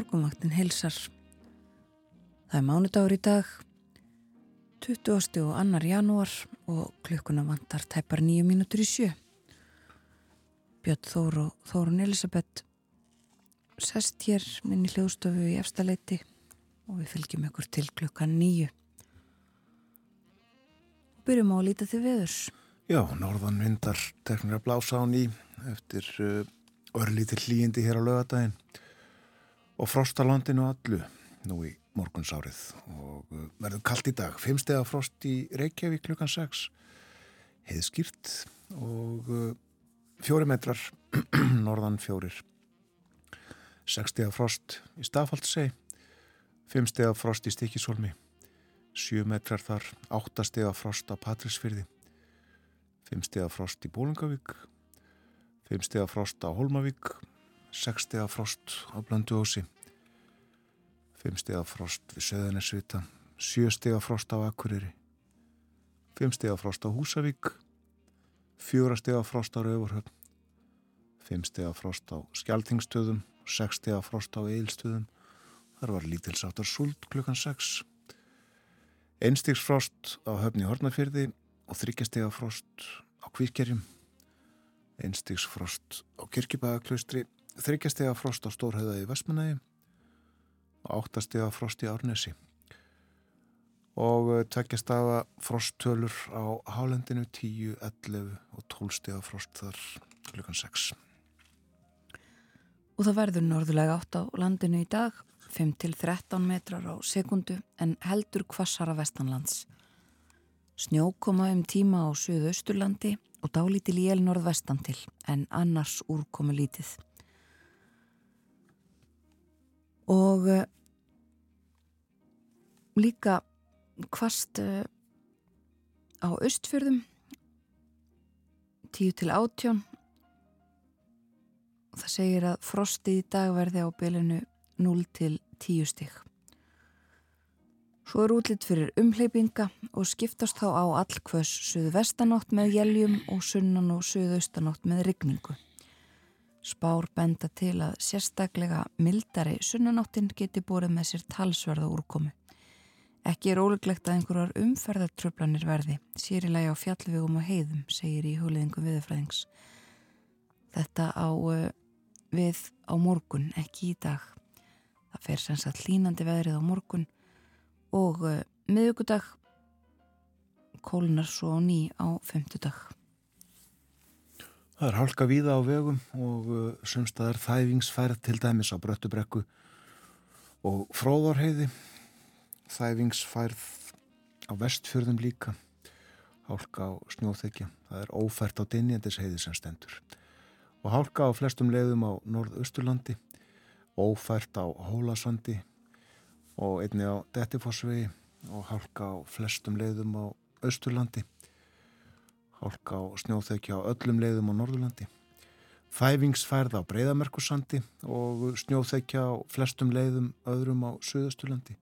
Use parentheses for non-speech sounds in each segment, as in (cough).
Morgunvaktin heilsar. Það er mánudagur í dag, 20. og annar janúar og klukkuna vantar tæpar nýju mínútur í sjö. Björn Þór og Þórun Elisabeth sest hér minni hljóðstofu í efstaleiti og við fylgjum ykkur til klukkan nýju. Byrjum á að líta til veðurs. Já, norðan vindar teknir að blása á ný eftir uh, örlítil hlýjindi hér á lögadaginn og frostalandinu allu nú í morgunsárið. Og uh, verður kallt í dag. Fimmstega frost í Reykjavík klukkan 6 heiðskýrt. Og uh, fjóri metrar (clears throat) norðan fjórir. Sekstega frost í Stafaldsei, fimmstega frost í Stikisólmi, sjö metrar þar, áttastega frost á Patrísfyrði 5 steg af frost í Bólingavík 5 steg af frost á Holmavík 6 steg af frost á Blönduósi 5 steg af frost við Söðanesvita 7 steg af frost á Akureyri 5 steg af frost á Húsavík 4 steg af frost á Rauvarhöfn 5 steg af frost á Skjaltingstöðum 6 steg af frost á Eilstöðum þar var lítilsáttar sult klukkan 6 Einstigsfrost á höfni Hortnafyrði og þryggjastega frost á kvíkkerjum, einstigsfrost á kirkibæðaklaustri, þryggjastega frost á Stórhauða í Vestmanægi áttastega frost í Árnesi og eh, tveggjastega frosttölur á Hálendinu 10, 11 og 12 stega frost þar klukkan 6. Og það verður norðulega átt á landinu í dag, 5-13 metrar á sekundu en heldur kvassara vestanlands. Snjó koma um tíma á Suðausturlandi og dálítil jél norðvestan til en annars úrkomu lítið. Og uh, líka kvast uh, á Östfjörðum 10 til 18 og það segir að frostið í dag verði á bylunu 0 til 10 stygg. Svo er útlitt fyrir umhleypinga og skiptast þá á allkvöss suðu vestanátt með jæljum og sunnan og suðaustanátt með rigningu. Spár benda til að sérstaklega mildari sunnanáttin geti búið með sér talsverða úrkomu. Ekki er óleglegt að einhverjar umferðartröflanir verði, sérilega á fjallvegum og heiðum, segir í húliðingum viðfræðings. Þetta á uh, við á morgun, ekki í dag. Það fer sem sagt línandi veðrið á morgun og uh, miðugudag kólunar svo ný á femtudag. Það er hálka víða á vegum og uh, sumstaðar þæfingsfærð til dæmis á Bröttubrekku og Fróðorheiði þæfingsfærð á vestfjörðum líka hálka á snjóþekja. Það er ófært á dinjendisheiði sem stendur. Og hálka á flestum leiðum á norðausturlandi ófært á Hólasandi og einni á Dettifossvegi og hálka á flestum leiðum á Östurlandi hálka á snjóþekja á öllum leiðum á Norðurlandi. Fæfingsfærð á Breiðamerkursandi og snjóþekja á flestum leiðum öðrum á Suðusturlandi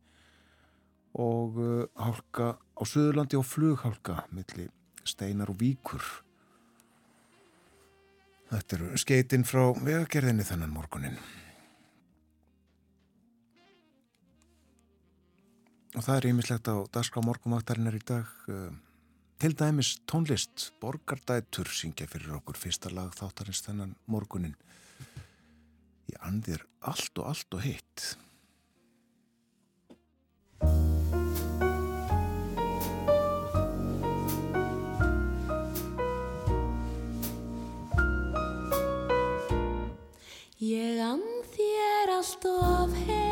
og uh, hálka á Suðurlandi og flughálka millir steinar og víkur. Þetta eru skeitinn frá vegagerðinni þennan morgunin og það er ímislegt á dagskrá morgumvaktarinnar í dag uh, til dæmis tónlist Borgardætur syngja fyrir okkur fyrsta lag þáttarins þennan morgunin ég andir allt og allt og heitt Ég and þér allt of heitt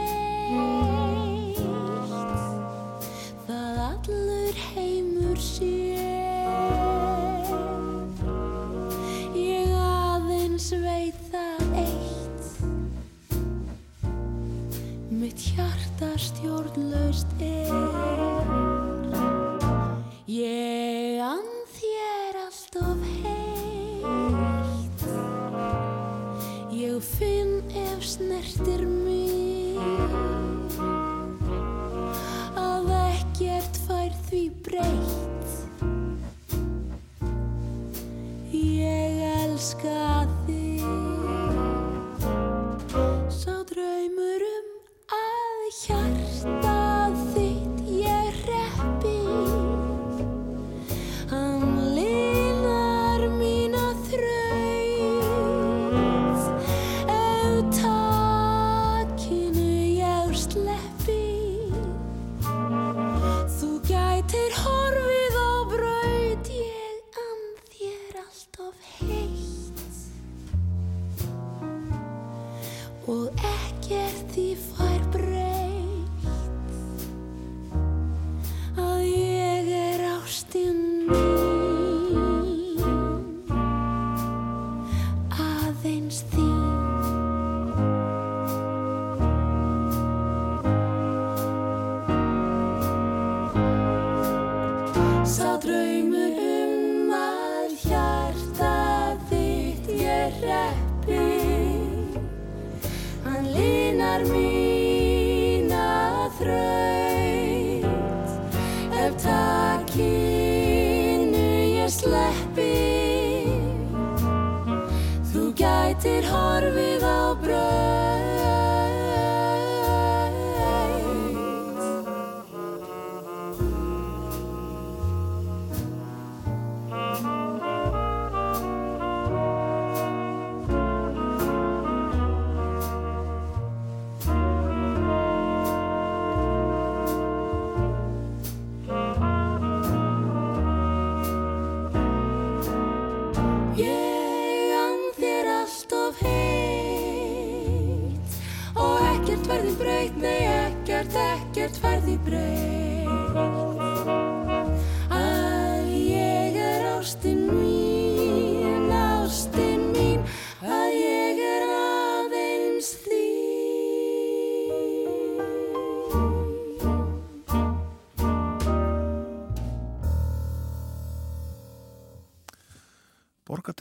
hjarta stjórnlaust er. Ég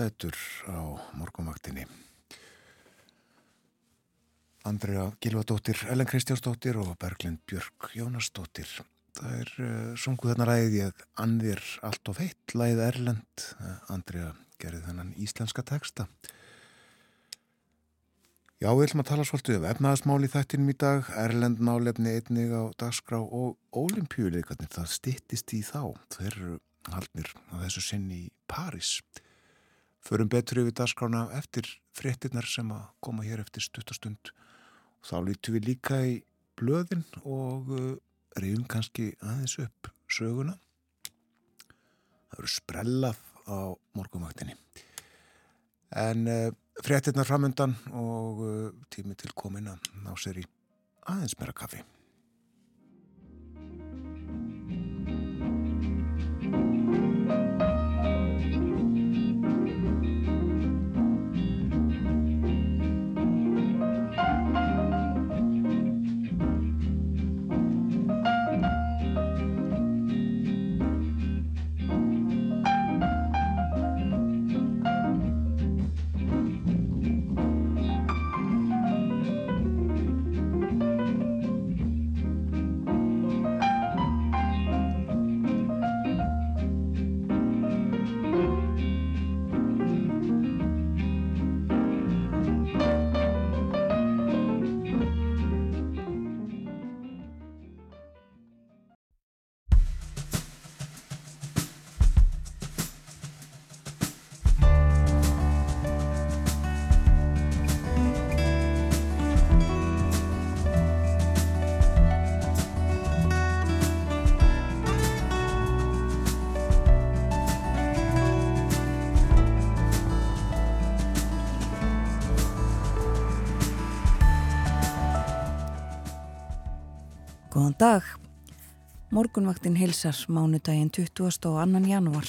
Borgadætur á morgunvaktinni. Andrea Gilvadóttir, Ellen Kristjánsdóttir og Berglind Björk Jónasdóttir. Það er uh, sungu þarna ræðið ég Anðir allt of heitt, læðið Erlend. Andrea gerði þennan íslenska teksta. Já, við ætlum að tala svolítið um efnaðasmál í þættinum í dag, Erlend málefni einnig á dagskrá og ólimpíuleikarnir, það stittist í þá. Þeir haldnir á þessu sinni í París. Förum betur yfir dagskrána eftir fréttinnar sem að koma hér eftir stuttastund. Þá lítum við líka í blöðin og uh, reyfum kannski aðeins upp söguna. Það eru sprellað á morgumvaktinni. En uh, fréttinnar framöndan og uh, tími til komin að ná sér í aðeins meira kaffi. Góðan dag. Morgunvaktin heilsar mánudaginn 20. og 2. janúar.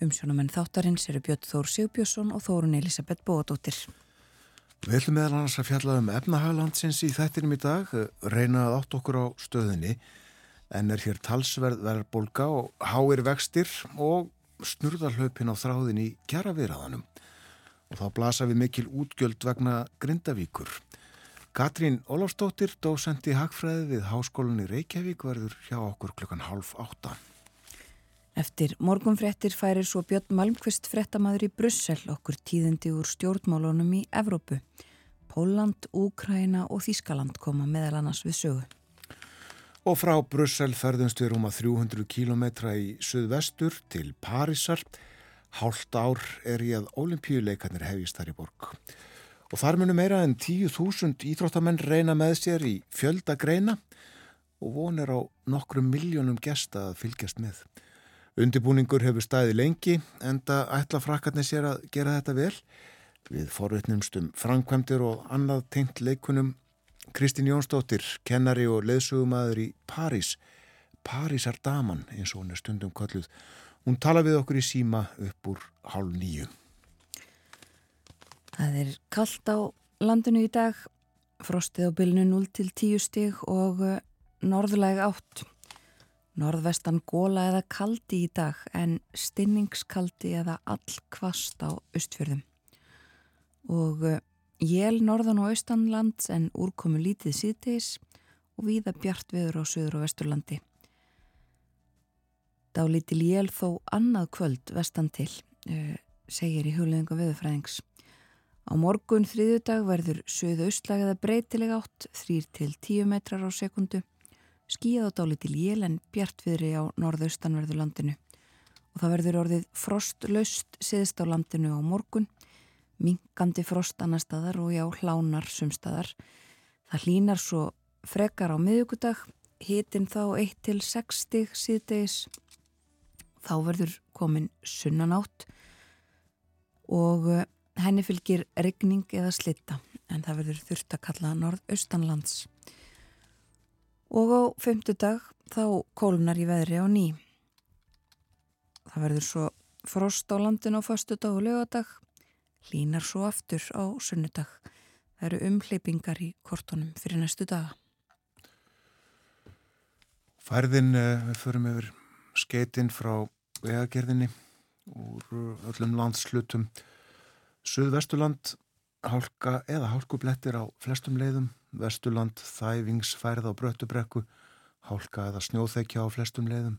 Umsjónamenn þáttarins eru Björn Þór Sigbjörnsson og Þórun Elisabeth Bóadóttir. Við ætlum meðal annars að fjalla um efnahaglandsins í þættinum í dag, reyna að átt okkur á stöðinni, en er hér talsverð verðbólga og háir vextir og snurðarhlaupin á þráðin í kjaraviðraðanum. Og þá blasa við mikil útgjöld vegna Grindavíkur. Katrín Ólafsdóttir, dósent í Hagfræði við Háskólanni Reykjavík, verður hjá okkur klukkan hálf átta. Eftir morgunfrettir færir svo Björn Malmqvist frettamæður í Brussel okkur tíðindi úr stjórnmálunum í Evrópu. Póland, Úkraina og Þískaland koma meðal annars við sögu. Og frá Brussel ferðumst við rúma 300 kilometra í suðvestur til Parísar. Hálft ár er í að olimpíuleikarnir hefist þar í borg. Og þar munum meira en 10.000 íþróttamenn reyna með sér í fjölda greina og vonir á nokkrum miljónum gesta að fylgjast með. Undibúningur hefur staði lengi enda ætla frakkarnir sér að gera þetta vel. Við forutnumstum framkvæmdir og annað tengt leikunum Kristín Jónsdóttir, kennari og leðsögumæður í París. Parísar daman eins og hún er stundum kolluð. Hún tala við okkur í síma upp úr hálf nýju. Það er kallt á landinu í dag, frostið á bylnu 0 til 10 stig og uh, norðlæg átt. Norðvestan góla eða kaldi í dag en stinningskaldi eða allkvast á austfjörðum. Og jél norðan og austanlands en úrkomu lítið síðtegis og víða bjart viður á söður og vesturlandi. Dálítil jél þó annað kvöld vestan til, uh, segir í hugleðingu viðfræðings. Á morgun þriðudag verður söðu austlægða breytilega átt, 3-10 metrar á sekundu, skíð á dálítil jél en bjart viðri á norðaustanverðu landinu. Og það verður orðið frostlaust siðst á landinu á morgun, minkandi frost annar staðar og já hlánar sumstaðar. Það hlínar svo frekar á miðugudag, hitin þá 1-6 stig síðdegis, þá verður komin sunnanátt og eh, henni fylgir regning eða slitta en það verður þurft að kalla norðaustanlands. Og á femtudag þá kólnar í veðri á ný. Það verður svo frost á landinu á fastu dag og lögadag, línar svo aftur á sunnudag. Það eru umhleypingar í kortunum fyrir næstu daga. Færðin, eh, við förum yfir skeitin frá vegagerðinni úr öllum landslutum. Suðvesturland hálka eða hálkublettir á flestum leiðum. Vesturland þæfingsfærð á bröttubrekku, hálka eða snjóþekja á flestum leiðum.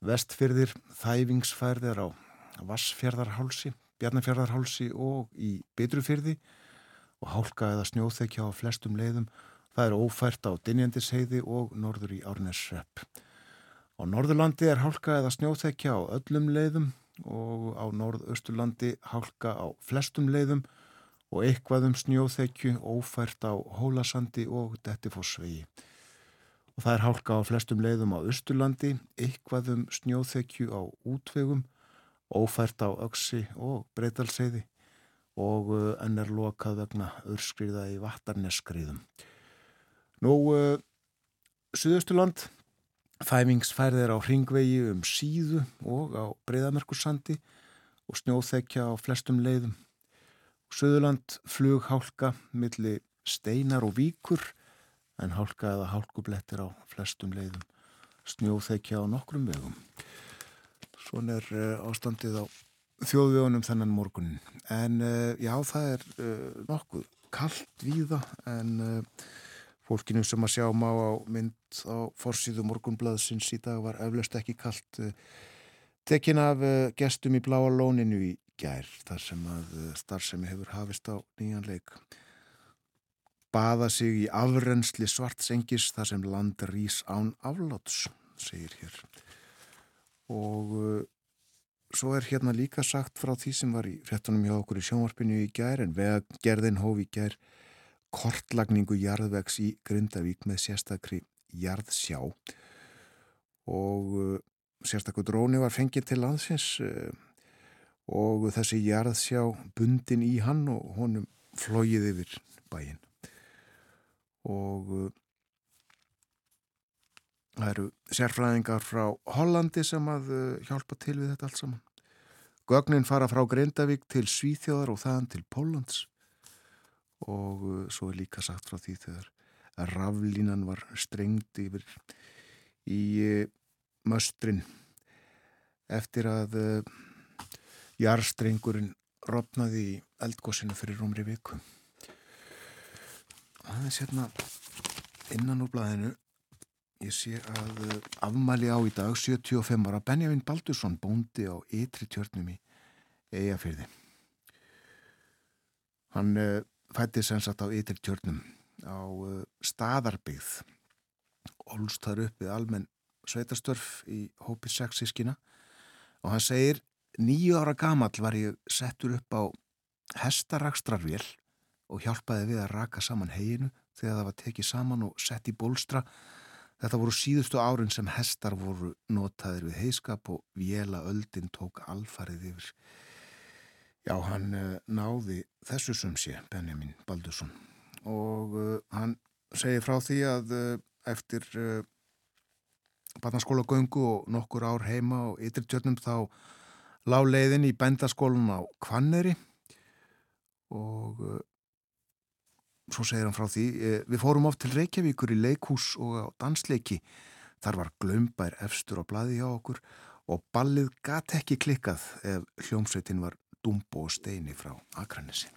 Vestfyrðir þæfingsfærðir á Vassfjörðarhálsi, Bjarnafjörðarhálsi og í Bitrufyrði og hálka eða snjóþekja á flestum leiðum. Það er ófært á Dinjandisheiði og norður í Árnesrepp. Á Norðurlandi er hálka eða snjóþekja á öllum leiðum og á Norðausturlandi hálka á flestum leiðum og eitthvað um snjóþekju ófært á Hólasandi og Dettifossvegi. Og það er hálka á flestum leiðum á Östurlandi, eitthvað um snjóþekju á útvegum, ófært á Öksi og Breitalseiði og uh, enn er lokað vegna örskriða í Vattarneskriðum. Nú, uh, Suðausturland Þæfingsfærðir á hringvegi um síðu og á breyðamerkursandi og snjóþekja á flestum leiðum. Suðurland flughálka millir steinar og víkur en hálka eða hálkublettir á flestum leiðum. Snjóþekja á nokkrum vegum. Svon er uh, ástandið á þjóðvegunum þennan morgunin. En uh, já, það er uh, nokkuð kallt víða en Fólkinu sem að sjá má á mynd á forsýðu morgunblaðsins í dag var eflaust ekki kallt eh, tekin af eh, gestum í bláa lóninu í gær þar sem að eh, starfsemi hefur hafist á nýjan leik. Baða sig í afrensli svartsengis þar sem land rýs án afláts, segir hér. Og uh, svo er hérna líka sagt frá því sem var í réttunum hjá okkur í sjónvarpinu í gær en vegagerðin hóf í gær kortlagningu jarðvegs í Grindavík með sérstakri jarðsjá. Og uh, sérstakku dróni var fengið til landsins uh, og þessi jarðsjá bundin í hann og honum flóið yfir bæin og uh, það eru sérfræðingar frá Hollandi sem að hjálpa til við þetta allt saman. Gögnin fara frá Grindavík til Svíþjóðar og þaðan til Pólans og uh, svo er líka sagt frá því þegar raflínan var strengt yfir í uh, möstrin eftir að uh, jarstrengurinn rofnaði í eldgósinu fyrir rómri viku. Það er sérna innan úr blæðinu ég sé að afmæli á í dag 75 ára Benjamin Baldursson bóndi á ytri tjörnum í Eyjafyrði. Hann fætti sem sagt á ytirtjörnum á uh, staðarbyggð. Ólst þar upp við almenn sveitastörf í hópi sexískina og hann segir nýju ára gamall var ég settur upp á hestarakstrarvél og hjálpaði við að raka saman heginu þegar það var tekið saman og sett í bólstra. Þetta voru síðustu árin sem hestar voru notaðir við heiskap og vjela öldin tók alfarið yfir Já, hann uh, náði þessu sem sé, Benjamin Baldursson. Og uh, hann segir frá því að uh, eftir barnaskóla göngu og nokkur ár heima og ytrirtjörnum þá lág leiðin í bændaskólan á Kvanneri og svo segir hann frá því við fórum oft til Reykjavíkur í leikhús og á dansleiki. Þar var glömbær efstur á bladi hjá okkur og ballið gat ekki klikkað ef hljómsveitin var Dumbo og Steini frá Akranessi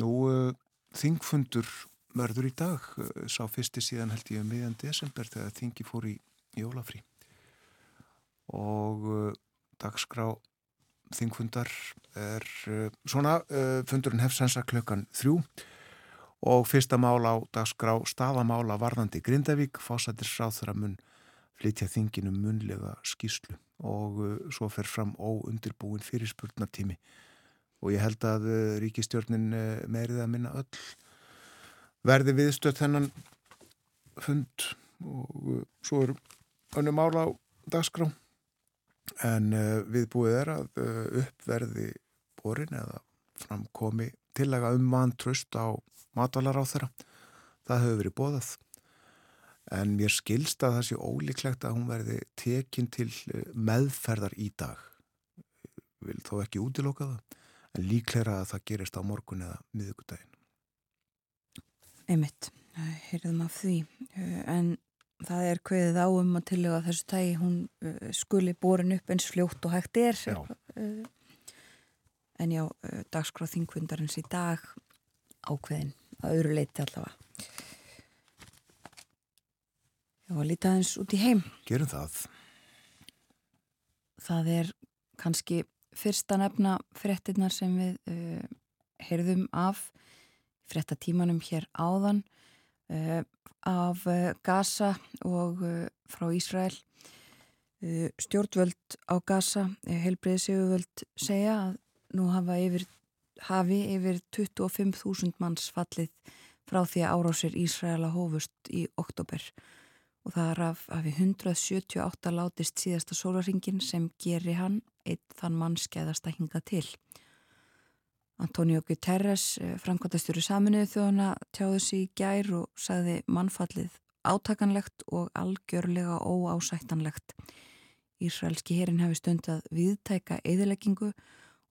Nú eh, Þingfundur verður í dag. Eh, sá fyrsti síðan held ég um meðan desember þegar Þingi fór í Jólafri og eh, dagskrá Þingfundar er svona, fundurinn hefsansa klökan þrjú. Og fyrsta mál á dagskrá stafamála varðandi Grindavík fósættir sráþramun flytja þinginu munlega skýslu og uh, svo fer fram óundirbúin fyrirspurnatími og ég held að uh, ríkistjórnin uh, meirið að minna öll verði viðstöð þennan fund og svo er önnu mála á dagskrá en viðbúið er að uppverði borin eða framkomi tillega um vantröst á matvalar á þeirra. Það hefur verið bóðað. En mér skilst að það sé ólíklegt að hún verði tekin til eh, meðferðar í dag. Vil þó ekki útiloka það, en líklega að það gerist á morgun eða miðugudagin. Einmitt, heyrðum af því. En það er hverðið áum að tillega þessu tægi hún skuli borin upp eins fljótt og hægt er. Já. En já, dagskráð þingfundarins í dag ákveðin að öðru leiti allavega. Já, að líta aðeins út í heim. Gerum það. Það er kannski fyrsta nefna frettinnar sem við uh, heyrðum af frettatímanum hér áðan uh, af uh, Gaza og frá Ísrael. Stjórnvöld á Gaza, heilbreyðsjöfuvöld segja að nú hafa yfir hafi yfir 25.000 manns fallið frá því að árásir Ísraela hófust í oktober og það er af hafi 178 látist síðasta sólaringin sem geri hann eitt þann mannskeiðast að hinga til. Antonio Guterres, eh, framkvæmtastjóri saminuðu þjóðana, tjáði sig í gær og sagði mannfallið átakanlegt og algjörlega óásættanlegt. Ísraelski herin hefði stundað viðtæka eðileggingu og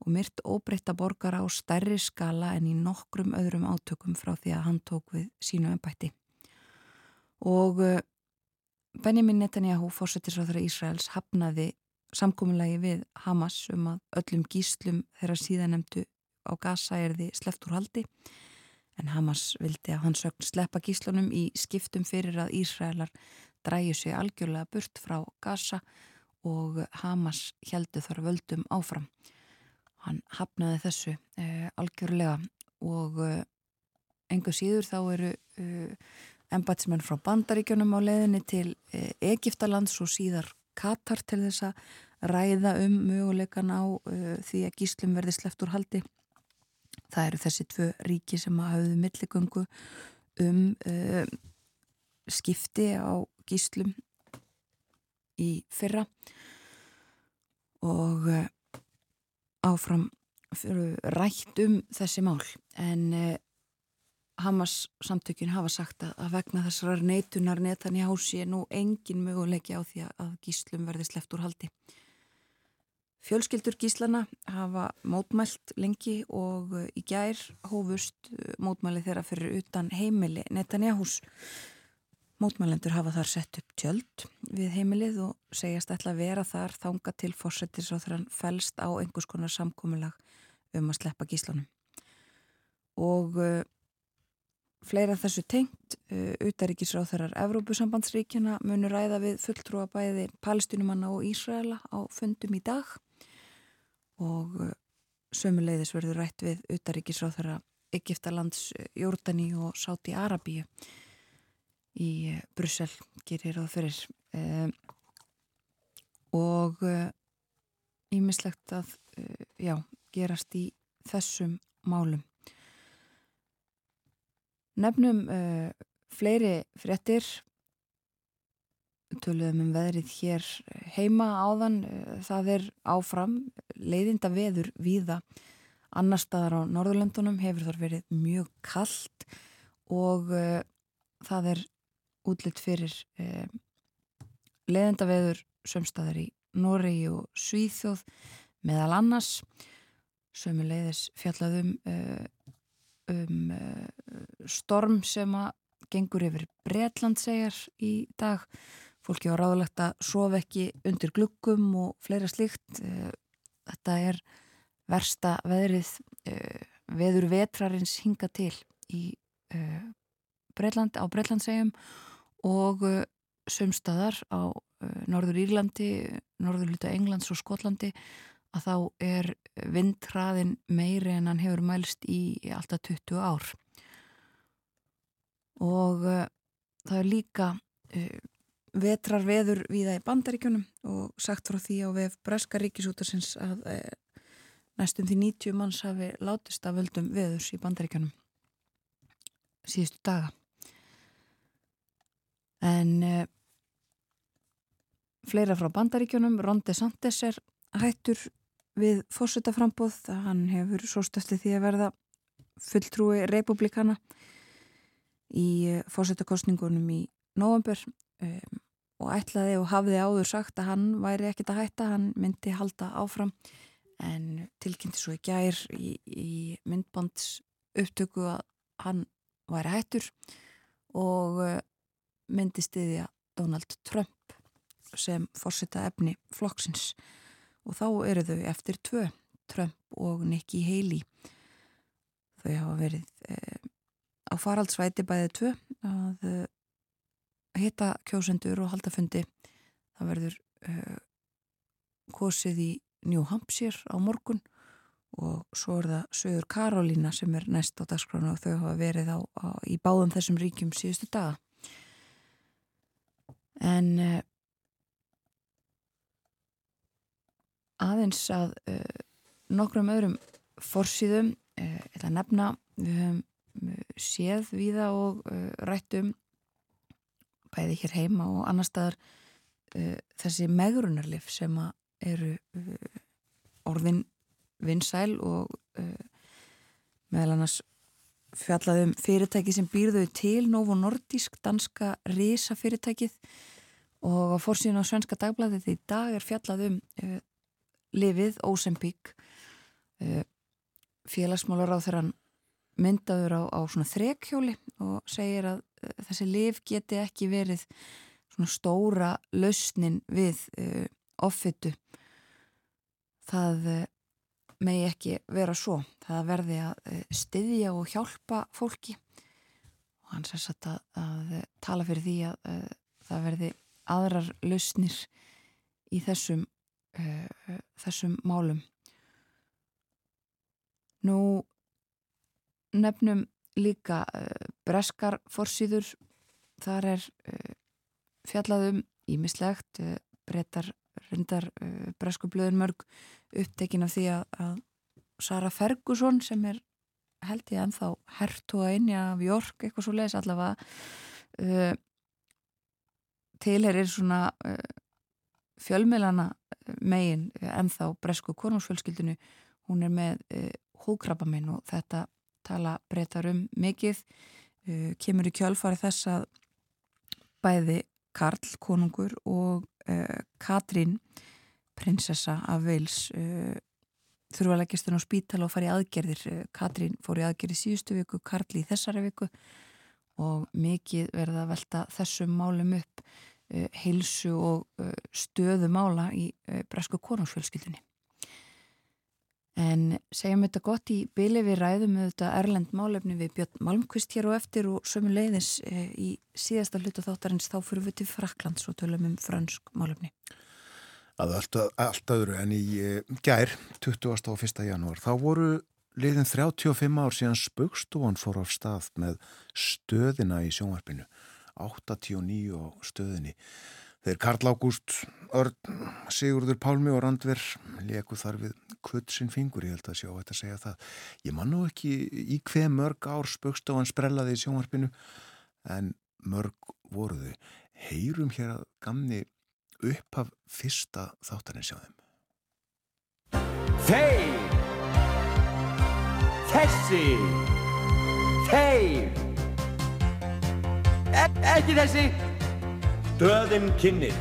og myrt óbreytta borgar á stærri skala en í nokkrum öðrum átökum frá því að hann tók við sínu ennbætti. Og eh, Benjamin Netanyahu, fórsettisráþara Ísraels, hafnaði samkominnlagi við Hamas um að öllum gíslum þeirra síðanemtu á Gaza er því sleft úr haldi. En Hamas vildi að hann sögn sleppa gíslunum í skiptum fyrir að Ísraelar dræju sig algjörlega burt frá Gaza og Hamas heldu þar völdum áfram. Hann hafnaði þessu uh, algjörlega og uh, enga síður þá eru eh, embatsmenn frá bandaríkjunum á leðinni til Egiptalands og síðar Katar til þess að ræða um möguleikan á því að gíslum verði sleppt úr haldi. Það eru þessi tvö ríki sem hafðu milligöngu um skipti á gíslum í fyrra og áfram rætt um þessi mál en eh, Hamas samtökjun hafa sagt að, að vegna þessar neitunar netan í hási er nú engin möguleiki á því að gíslum verði sleppt úr haldi. Fjölskyldur gíslana hafa mótmælt lengi og eh, í gær hófust eh, mótmæli þeirra fyrir utan heimili netan í hús Mótmælendur hafa þar sett upp tjöld við heimilið og segjast ætla að vera þar þanga til fórsetis og þann fælst á einhvers konar samkómulag um að sleppa gíslanum. Og uh, fleira þessu tengt, uh, utaríkisráþarar Evrópusambandsríkjana munur ræða við fulltrúa bæði palestinumanna og Ísraela á fundum í dag. Og uh, sömuleiðis verður rætt við utaríkisráþara Egiptalands, Jordani og Sáti Arabíu í Brussel gerir það fyrir. Um, og ímislegt uh, að uh, já, gerast í þessum málum nefnum uh, fleiri fréttir. Töluðum um veðrið hér heima áðan. Það er áfram. Leiðinda veður viða annar staðar á Norðurlöndunum. Hefur þar verið mjög kallt og það er útlitt fyrir eh, leðendaveður sömstaðar í Noregi og Svíþjóð meðal annars. Sömu leiðis fjallaðum eh, um eh, storm sem að gengur yfir Breitland segjar í dag. Fólki á ráðlegt að sofa ekki undir glukkum og fleira slíkt. Eh, þetta er versta veðrið eh, veður vetrarins hinga til í Breitland, á Breitlandsegjum og sömstaðar á Norður Írlandi, Norður Luta Englands og Skotlandi að þá er vindhraðin meiri en hann hefur mælst í alltaf 20 ár. Og uh, það er líka uh, vetrar veður viða í bandaríkjunum og sagt frá því á vef Breska ríkisútarsins að uh, næstum því 90 manns hafi látist af völdum veðurs í bandaríkjunum síðustu daga. En fleira frá bandaríkjunum Ron DeSantis er hættur við fórsetaframbóð hann hefur svo stöfti því að verða fulltrúi republikana í eh, fórsetakostningunum í november um, og ætlaði og hafði áður sagt að hann væri ekkit að hætta, hann myndi halda áfram en tilkynnti svo í gær í, í myndbands upptöku að hann væri hættur og eh, myndi stiðja Donald Trump sem fórseta efni flokksins og þá eru þau eftir tvö, Trump og Nikki Haley. Þau hafa verið eh, á faraldsvæti bæðið tvö að eh, hitta kjósendur og halda fundi. Það verður eh, kosið í New Hampshire á morgun og svo er það Söður Karolína sem er næst á dagskránu og þau hafa verið á, á, í báðum þessum ríkjum síðustu daga. En aðeins að uh, nokkrum öðrum forsýðum uh, eða nefna við höfum uh, séð viða og rættum bæði hér heima og annar staðar þessi megrunarlif sem eru orðin vinsæl og meðal annars fjallaðum fyrirtæki sem býrðu til Novo Nordisk, danska risafyrirtækið. Og á fórsýðun á Svenska Dagbladið í dag er fjallaðum lifið Ósempík uh, félagsmálar á þeirra myndaður á, á svona þrekhjóli og segir að uh, þessi lif geti ekki verið svona stóra lausnin við uh, offitu. Það uh, megi ekki vera svo. Það verði að uh, styðja og hjálpa fólki. Og hann sér satt að, að tala fyrir því að það verði aðrar lausnir í þessum uh, þessum málum. Nú nefnum líka uh, breskar forsýður, þar er uh, fjallaðum ímislegt, breytar reyndar breskublöðin mörg upptekin af því að, að Sara Ferguson sem er held ég ennþá hertu að einja af Jórk, eitthvað svo leiðis allavega tilherir svona fjölmiðlana megin ennþá bresku konungsfjölskyldinu hún er með uh, eh, húkrabaminn og þetta tala breytar um mikið. Uh, kemur í kjölfari þess að bæði Karl konungur og uh, Katrín prinsessa af Veils þurfa að leggjast henn á spítal og fara í aðgerðir. Katrín fór í aðgerði síðustu viku Karl í þessari viku og mikið verða að velta þessum málum upp. Eh, heilsu og eh, stöðu mála í eh, bresku konungsfjölskyldunni. En segjum þetta gott í byli við ræðum með þetta Erlend málefni við Björn Malmqvist hér og eftir og sömu leiðis í síðasta hlutu þáttarins þá fyrir við til Fraklands og tölum um fransk málefni. Það er alltaf, alltaf öðru en í gær 20. og 1. janúar þá voru liðin 35 ár síðan spöggstúan fór á stað með stöðina í sjónvarpinu 89 á stöðinni. Þeir Karl Ágúst, Örn, Sigurður Pálmi og Randver leku þar við kvötsinn fingur, ég held að sjá þetta að segja það. Ég man nú ekki í hver mörg ár spökstofan sprellaði í sjónvarpinu en mörg voruðu. Heyrum hér að gamni upp af fyrsta þáttarinn sjáðum. Þeir! Þessi! Þeir! E ekki þessi. Stöðin kynir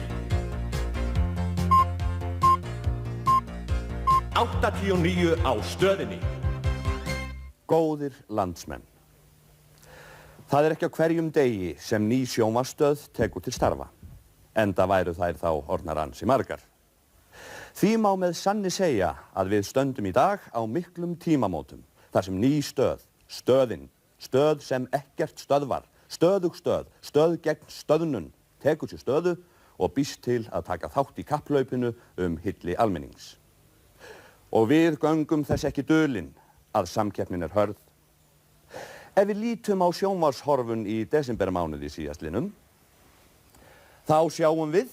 89 á stöðinni. Góðir landsmenn. Það er ekki á hverjum degi sem ný sjómastöð tekur til starfa enda væru þær þá ornar ansi margar. Því má með sanni segja að við stöndum í dag á miklum tímamótum Þar sem ný stöð, stöðin, stöð sem ekkert stöðvar, stöðug stöð, stöð gegn stöðnun, tekur sér stöðu og býst til að taka þátt í kapplaupinu um hilli almennings. Og við göngum þess ekki dölinn að samkeppnin er hörð. Ef við lítum á sjónvarshorfun í desembermánuði síðastlinum, þá sjáum við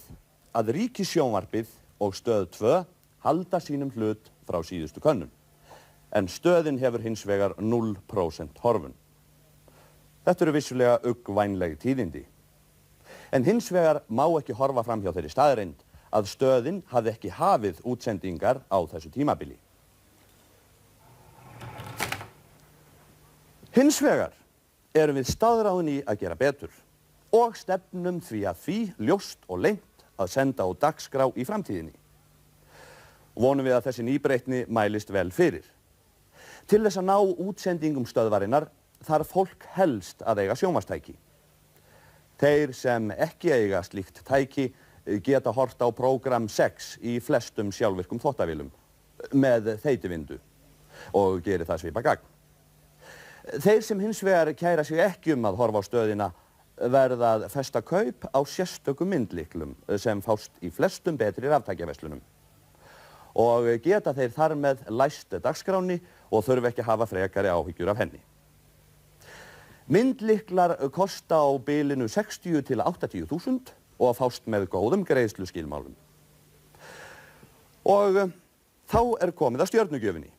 að ríkissjónvarpið og stöð 2 halda sínum hlut frá síðustu könnun. En stöðin hefur hins vegar 0% horfun. Þetta eru vissulega uggvænleg tíðindi. En hins vegar má ekki horfa fram hjá þeirri staðreind að stöðin hafði ekki hafið útsendingar á þessu tímabili. Hins vegar erum við staðráðin í að gera betur og stefnum því að því ljóst og lengt að senda á dagskrá í framtíðinni. Vonum við að þessi nýbreytni mælist vel fyrir. Til þess að ná útsendingum stöðvarinnar þarf fólk helst að eiga sjómastæki. Þeir sem ekki eiga slíkt tæki geta hort á prógram 6 í flestum sjálfvirkum þóttavílum með þeitivindu og gerir það svipa gagn. Þeir sem hins vegar kæra sig ekki um að horfa á stöðina verðað festa kaup á sérstökum myndliklum sem fást í flestum betri ráftækjaveslunum. Og geta þeir þar með læst dagskráni og þurfi ekki að hafa frekari áhyggjur af henni. Myndliklar kosta á bilinu 60 til 80 þúsund og að fást með góðum greiðslu skilmálum. Og þá er komið að stjörnugjöfinni.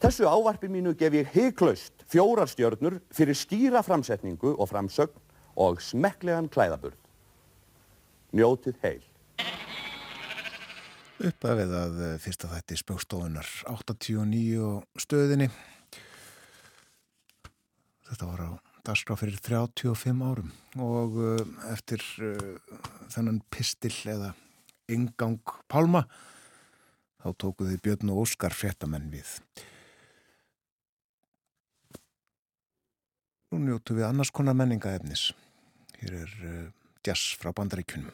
Þessu ávarpi mínu gef ég heiklaust fjórar stjörnur fyrir skýra framsetningu og framsögn og smekklegan klæðaburð. Njótið heil. Uppafið að fyrsta þætti spjókstofunar 89 og stöðinni. Þetta var á dagskrá fyrir 35 árum og eftir þennan pistil eða yngang pálma þá tókuði Björn og Óskar fréttamenn við. Nú njótu við annars konar menningaefnis. Hér er uh, jazz frá bandaríkunum.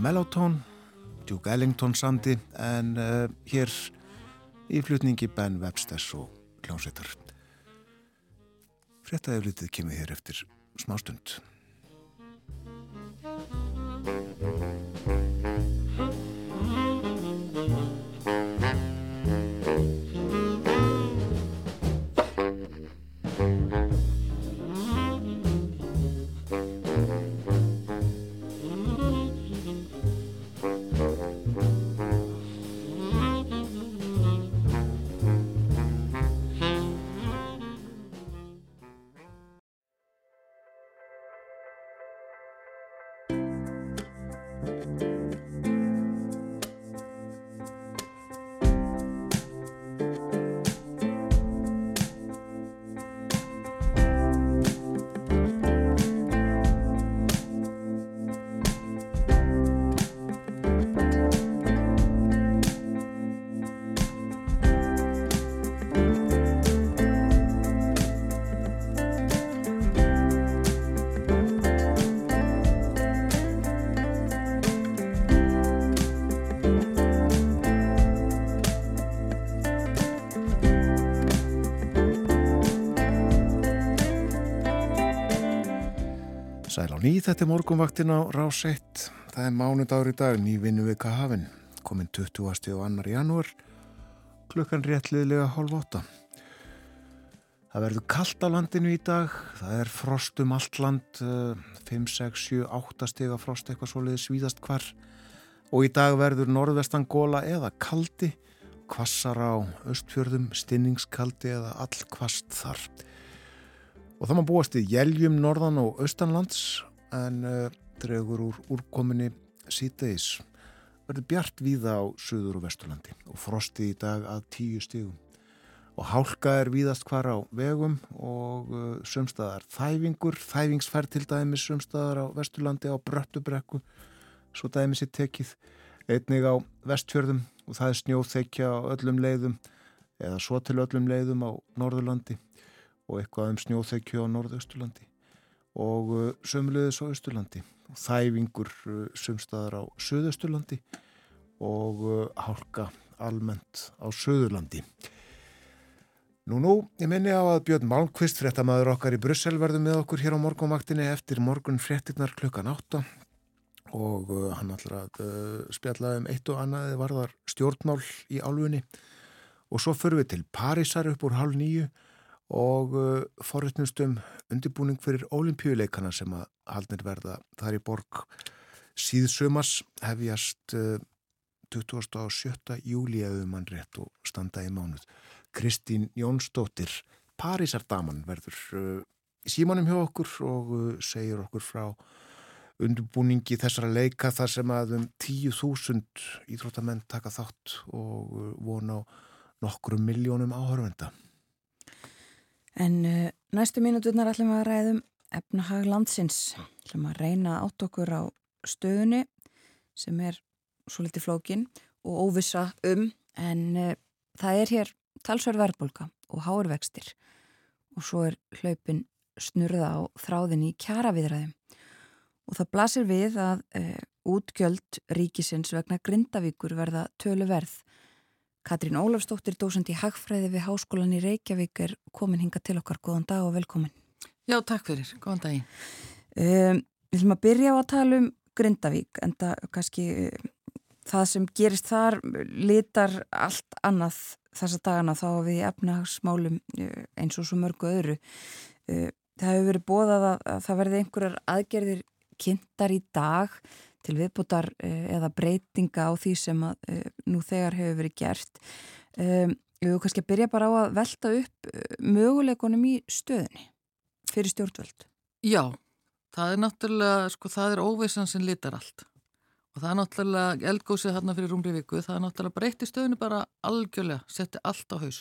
Mellotón, Duke Ellington sandi en uh, hér í flutningi Ben Websters og hljómsveitar. Frettaði litið kemur hér eftir smástund. Ný, þetta er morgunvaktin á Rás 1. Það er mánudagur í dag, ný vinnu við Kahafin. Komin 20. og 2. janúar, klukkan réttliðlega hálf 8. Það verður kallt á landinu í dag, það er frost um allt land, 5, 6, 7, 8 stiga frost eitthvað svoleiði svíðast hvar. Og í dag verður norðvestan góla eða kaldi, kvassar á östfjörðum, stinningskaldi eða all kvast þar. Og það maður búast í jæljum norðan og austanlands en uh, dregur úr úrkominni síðdeis. Verður bjart víða á söður og vesturlandi og frosti í dag að tíu stígum. Og hálka er víðast hvar á vegum og uh, sömstaðar þæfingur, þæfingsfærd til dæmis sömstaðar á vesturlandi á bröttubrekku, svo dæmis er tekið einnig á vestfjörðum og það er snjóþekja á öllum leiðum eða svo til öllum leiðum á norðurlandi og eitthvað um snjóþekju á norðausturlandi og uh, sömulegðis á austurlandi. Þæfingur uh, sumstaðar á söðausturlandi og uh, hálka almennt á söðurlandi Nú nú, ég minni á að Björn Malmqvist fréttamaður okkar í Brussel verður með okkur hér á morgunvaktinni eftir morgun fréttinnar klukkan 8 og hann ætlar að spjalla um eitt og annaði varðar stjórnmál í álfunni. Og svo förum við til Parísar upp úr hálf nýju og uh, forréttnustum undirbúning fyrir ólimpíuleikana sem að haldnir verða þar í borg síðsumars hefjast uh, 27. júli eða mann rétt og standa í mánuð. Kristín Jónsdóttir, Parísardaman verður uh, símanum hjá okkur og uh, segir okkur frá undirbúningi þessara leika þar sem að um 10.000 íþróttamenn taka þátt og vona á nokkrum miljónum áhörvenda. En uh, næstu mínuturnar ætlum við að ræðum efnahag landsins. ætlum að reyna átt okkur á stöðunni sem er svo litið flókin og óvisa um en uh, það er hér talsverð verðbólka og hárvextir og svo er hlaupin snurða á þráðin í kjaraviðræðum. Og það blasir við að uh, útgjöld ríkisins vegna Grindavíkur verða tölu verð Katrín Ólafstóttir, dósend í Hagfræði við Háskólan í Reykjavík er komin hinga til okkar. Góðan dag og velkomin. Já, takk fyrir. Góðan daginn. Um, við ætlum að byrja á að tala um Grindavík en það kannski um, það sem gerist þar litar allt annað þessa dagana þá við efnahagsmálum uh, eins og svo mörgu öðru. Uh, það hefur verið bóðað að, að það verði einhverjar aðgerðir kynntar í dag til viðbútar eða breytinga á því sem að nú þegar hefur verið gert. Um, ég vil kannski byrja bara á að velta upp möguleikonum í stöðinni fyrir stjórnvöld. Já, það er náttúrulega, sko það er óvissan sem litar allt og það er náttúrulega eldgósið hérna fyrir rúmri viku, það er náttúrulega breytti stöðinu bara algjörlega, setti allt á haus.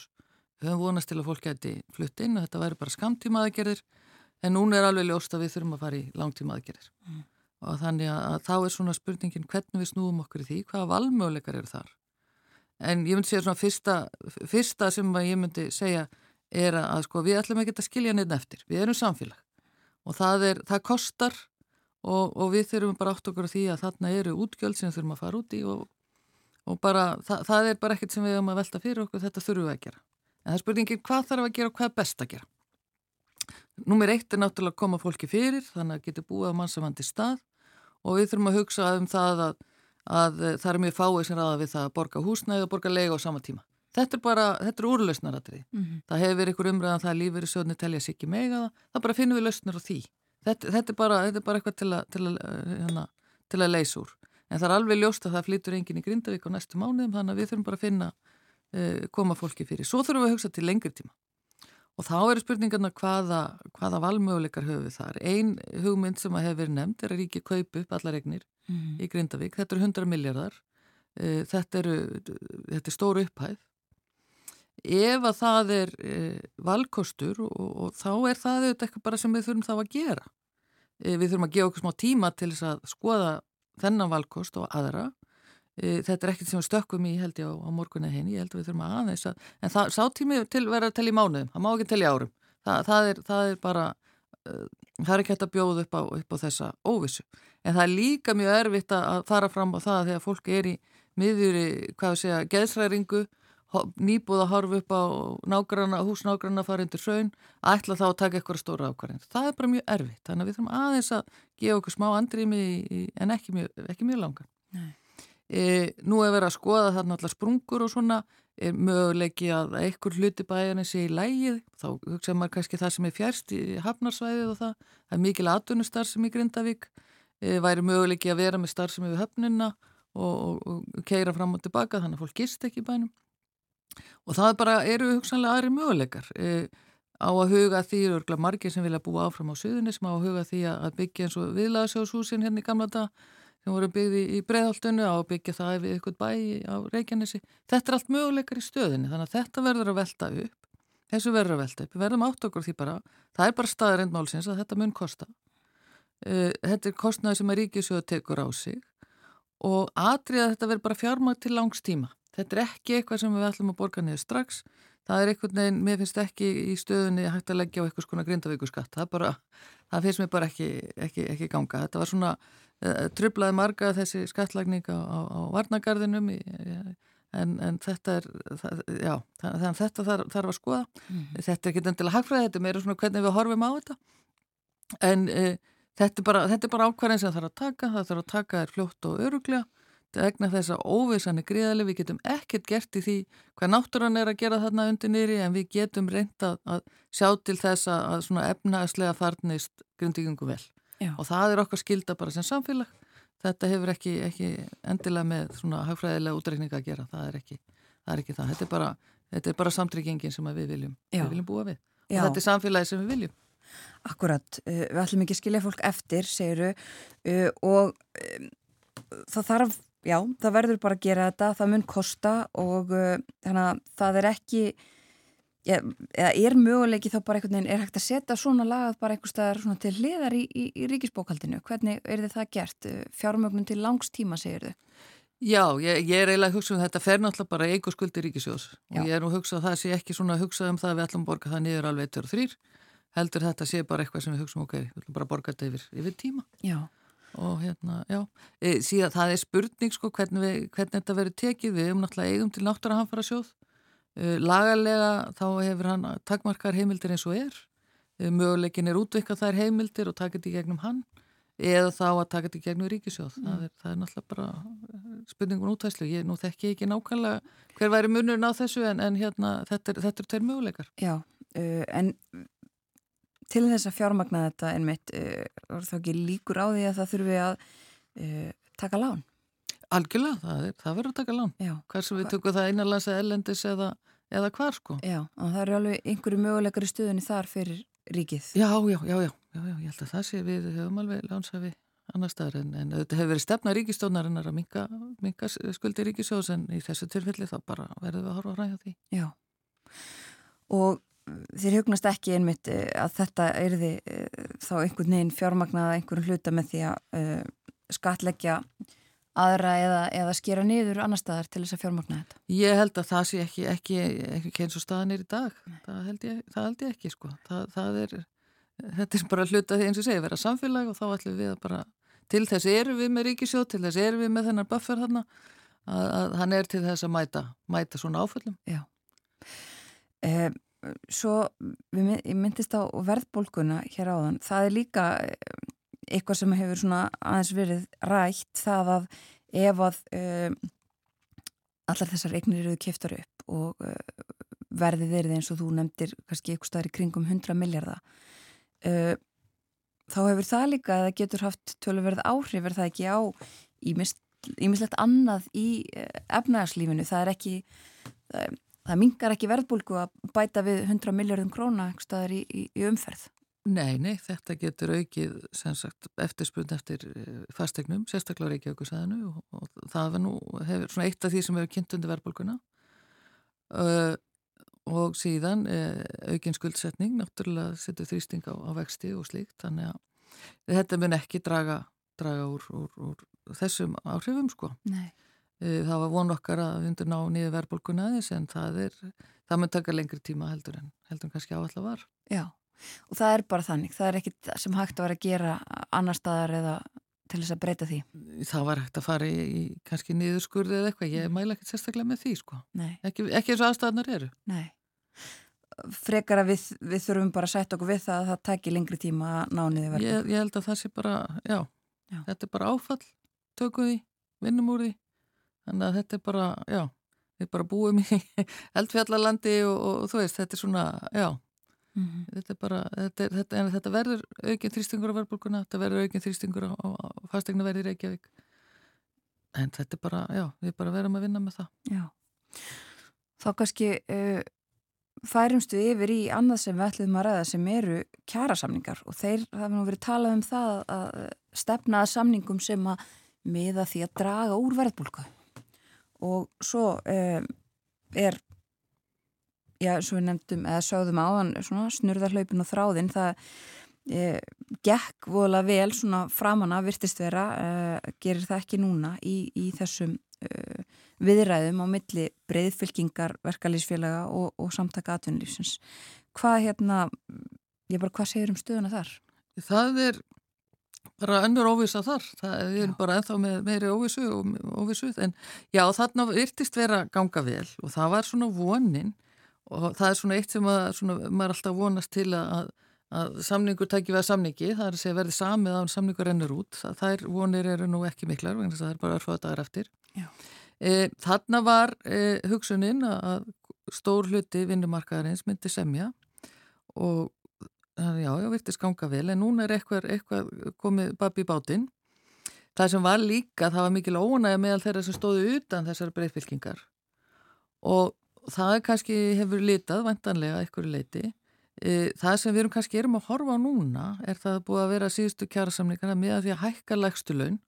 Við höfum vonast til að fólk geti flutt inn og þetta væri bara skamtíma aðgerðir en núna er alveg ljóst að við þurfum að fara í langtíma aðgerðir. Mm og þannig að þá er svona spurningin hvernig við snúum okkur í því, hvaða valmöguleikar eru þar. En ég myndi segja svona fyrsta, fyrsta sem ég myndi segja er að sko við ætlum ekki að skilja neitt eftir, við erum samfélag og það, er, það kostar og, og við þurfum bara átt okkur á því að þarna eru útgjöld sem þurfum að fara út í og, og bara, það, það er bara ekkert sem við höfum að velta fyrir okkur, þetta þurfum við að gera. En það er spurningin hvað þarf að gera og hvað er best að gera. Númer eitt er náttúrulega að koma fólki fyrir, þannig að geta búið á mannsafandi stað og við þurfum að hugsa um það að, að það er mjög fáið sem ræða við það að borga húsnæði og borga lega á sama tíma. Þetta er bara, þetta er úrlausnaratrið. Mm -hmm. Það hefur verið ykkur umræðan það að lífur í sjóðni telja sér ekki mega það, það bara finnum við lausnir á því. Þetta, þetta, er, bara, þetta er bara eitthvað til að, til að, hérna, til að leysa úr. En það er alveg ljóst að það flytur enginn í Grindavík á næstu mánuðum, þannig að við þurfum bara að finna, uh, koma fólki fyrir. Svo þurfum við að hugsa til lengri tíma. Og þá eru spurningarna hvaða, hvaða valmöguleikar höfum við þar. Einn hugmynd sem að hefur verið nefnd er að ríki kaupu upp allar egnir mm í Grindavík. Þetta eru 100 miljardar. Uh, þetta, þetta er stóru upphæð ef að það er e, valkostur og, og þá er það eitthvað bara sem við þurfum þá að gera. E, við þurfum að gefa okkur smá tíma til þess að skoða þennan valkost og aðra. E, þetta er ekkert sem við stökkum í held ég á, á morgunni henni, ég held að við þurfum að aðeins að, en það sá tími til vera að tella í mánuðum, það má ekki tella í árum. Það, það, er, það er bara, uh, það er ekki hægt að bjóða upp á, upp á þessa óvissu. En það er líka mjög erfitt að fara fram á það þegar fólk er í miðjur í, hvað við segja, geðsræringu nýbúð að horfa upp á nágranna, húsnágranna farindur saun að ætla þá að taka eitthvað stóra ákvarðin. Það er bara mjög erfitt, þannig að við þurfum aðeins að gefa okkur smá andrými en ekki mjög, ekki mjög langan. E, nú er verið að skoða þarna allar sprungur og svona. Er möguleiki að einhver hluti bæjarni sé í lægið, þá hugsa maður kannski það sem er fjærst í hafnarsvæðið og það, það er mikil aðdunustar sem í Grindavík, e, væri möguleiki að vera með starf sem er við höfnina og, og, og keira fram og tilbaka þannig að fólk gist ekki í bænum. Og það bara eru hugsanlega aðri möguleikar. E, á að huga því örgla margir sem vilja búa áfram á söðunni sem á að huga því að byggja eins og viðlaðsjóðshúsin hérna í gamla dag sem voru byggði í breiðhaldunni á að byggja það við ykkur bæ á Reykjanesi þetta er allt möguleikar í stöðinni þannig að þetta verður að velta upp þessu verður að velta upp, við verðum átt okkur því bara það er bara staðarindmálsins að þetta mun kosta e, þetta er kostnaði sem að Ríkisjóð tekur á sig og atriða þetta verður bara fjármægt til langstíma Þetta er ekki eitthvað sem við ætlum að borga niður strax. Það er eitthvað neginn, mér finnst ekki í stöðunni hægt að leggja á eitthvað svona grindavíkuskatt. Það, það finnst mér bara ekki, ekki, ekki ganga. Þetta var svona, trublaði marga þessi skattlagning á, á, á varnagarðinum en, en þetta er, það, já, þannig að þetta þarf, þarf að skoða. Mm. Þetta er ekki endilega hagfræði, þetta er meira svona hvernig við horfum á þetta. En uh, þetta er bara, bara ákvarðin sem þarf að taka, það þarf að taka þér fljótt og öruglega vegna þess að óvissan er gríðarlega, við getum ekkert gert í því hvað náttúran er að gera þarna undir nýri en við getum reynda að sjá til þess að svona efnaðslega farnist grundíkingu vel Já. og það er okkar skilda bara sem samfélag. Þetta hefur ekki, ekki endilega með svona hagfræðilega útreikninga að gera. Það er ekki það, er ekki það. Þetta, er bara, bara samtryggingin sem við viljum, við viljum búa við. Já. og þetta er samfélagi sem við viljum. Akkurat, uh, við ætlum ekki að skilja fólk eftir, segiru uh, og um, það þarf já, það verður bara að gera þetta, það mun kosta og þannig að það er ekki, ja, eða er möguleiki þá bara einhvern veginn, er hægt að setja svona lagað bara einhver staðar svona til hliðar í, í, í ríkisbókaldinu, hvernig er þið það gert? Uh, fjármögnum til langstíma, segir þau? Já, ég, ég er eiginlega að hugsa um þetta fer náttúrulega bara eigu skuldi ríkisjós og ég er nú að hugsa að það sé ekki svona að hugsa um það að við ætlum að borga það niður alveg 1-3 heldur þetta sé bara eitthvað sem við hugsa um ok, við ætlum bara að borga þetta yfir, yfir tíma. Já. Og hérna, já, e, síðan það er spurning sko hvernig, við, hvernig þetta verður tekið. Við um náttúrulega eigum til náttúrulega að hann fara sjóð lagalega þá hefur hann takmarkar heimildir eins og er e, möguleikin er útvikað þær heimildir og taka þetta í gegnum hann eða þá að taka þetta í gegnum ríkisjóð mm. það, er, það er náttúrulega bara e, spurningun útvæslu, ég nú þekki ekki nákvæmlega hver væri munurinn á þessu en, en hérna þetta er, þetta er tveir möguleikar Já, uh, en til þess að fjármagna þetta einmitt, uh, var þá ekki líkur á því að það þurfi að uh, taka lán? Algjörlega, það, er, það verður að taka lán. Hvers við tökum það einanlands eða ellendis eða, eða hvar sko. Já, og það eru alveg einhverju möguleikar í stuðinni þar fyrir ríkið. Já, já, já, já, já, já ég held að það sé við höfum alveg lánsafi annar staðar en, en þetta hefur verið stefna ríkistónarinnar að minka, minka skuldi ríkisjós en í þessu tilfelli þá bara verður við að horfa að ræða því. Já, og þér hugnast ekki einmitt eh, að þetta erði eh, þá einhvern veginn fjármagnað einhvern hluta með því að uh, skatleggja aðra eða, eða skera niður annar staðar til þess að fjármagna þetta? Ég held að það sé ekki, ekki, ekki eins og staðan er í dag. Það held ég, það held ég ekki sko. Það, það er, þetta er bara hluta því eins og segja, vera samfélag og þá ætlum við að bara, til þess eru við með ríkisjóð, til þess eru við með þennan buffer þarna, að, að hann er til þess að mæta, mæta svona áföllum. Já. Eh, svo, við, ég myndist á verðbólkuna hér áðan, það er líka eitthvað sem hefur svona aðeins verið rætt það að ef að um, allar þessar eignir eru kiftar upp og uh, verðið verið eins og þú nefndir kannski eitthvað staðir í kringum 100 miljardar uh, þá hefur það líka að það getur haft tölverð áhrif er það ekki á ímislegt annað í uh, efnæðarslífinu, það er ekki það, það mingar ekki verðbólgu að bæta við 100 miljardum króna eitthvað staðir í, í, í umferð Nei, nei, þetta getur aukið sagt, eftirspunni eftir eh, fastegnum, sérstaklega Reykjavíkusæðinu og, og það nú, hefur svona eitt af því sem hefur kynnt undir verðbólguna uh, og síðan uh, aukin skuldsetning, náttúrulega setur þrýsting á, á vexti og slíkt, þannig að þetta mun ekki draga, draga úr, úr, úr þessum áhrifum sko. Nei. Það var von okkar að við undur ná nýju verðbólguna aðeins en það er, það mun taka lengri tíma heldur en heldur en kannski áallega var. Já og það er bara þannig, það er ekkit sem hægt að vera að gera annar staðar eða til þess að breyta því. Það var hægt að fara í, kannski niðurskurði eða eitthvað, ég mæla ekkert sérstaklega með því sko, ekki, ekki eins og aðstæðanar eru. Nei, frekar að við, við þurfum bara að setja okkur við það að það tekir lengri tíma að ná niður verður. Ég, ég held að það sé bara, já, já. þetta er bara áfall, tökum því, vinnum úr því, þannig að þetta er bara, já, við bara búum í (laughs) eldfjallalandi og, og þú veist, þetta er svona, já, Mm -hmm. þetta, bara, þetta, þetta, þetta verður aukinn þrýstingur á verðbólkuna, þetta verður aukinn þrýstingur á, á fastegna verði Reykjavík. En þetta er bara, já, við bara verðum að vinna með það. Já, þá kannski uh, færumstu yfir í annað sem við ætlum að ræða sem eru kjærasamningar og þeir hafa nú verið talað um það að stefna að samningum sem að miða því að draga úr verðbólku og svo um, er já, svo við nefndum, eða sögðum áðan svona snurðarhlaupin og þráðin það e, gekk vola vel svona framanna virtist vera e, gerir það ekki núna í, í þessum e, viðræðum á milli breyðfylkingar, verkalýsfélaga og, og samtaka atvinnulífsins. Hvað hérna, ég bara hvað segir um stöðuna þar? Það er bara önnur óvisa þar, það er bara ennþá með meiri óvisu og óvisu en já þarna virtist vera ganga vel og það var svona vonin og það er svona eitt sem að, svona, maður alltaf vonast til að, að samningur tækir við að samningi, það er að segja verði samið að samningur rennur út, það er vonir eru nú ekki miklar, það er bara örfáða dagar eftir. E, þarna var e, hugsuninn að stór hluti vinnumarkaðarins myndi semja og já, já, virtist ganga vel en núna er eitthvað, eitthvað komið babi í bátinn. Það sem var líka, það var mikil ónæg meðal þeirra sem stóðu utan þessar breyfylkingar og það kannski hefur litað vantanlega eitthvað leiti. E, það sem við erum kannski erum að horfa á núna er það búið að vera síðustu kjærasamlingarna með að því að hækka lægstu laun.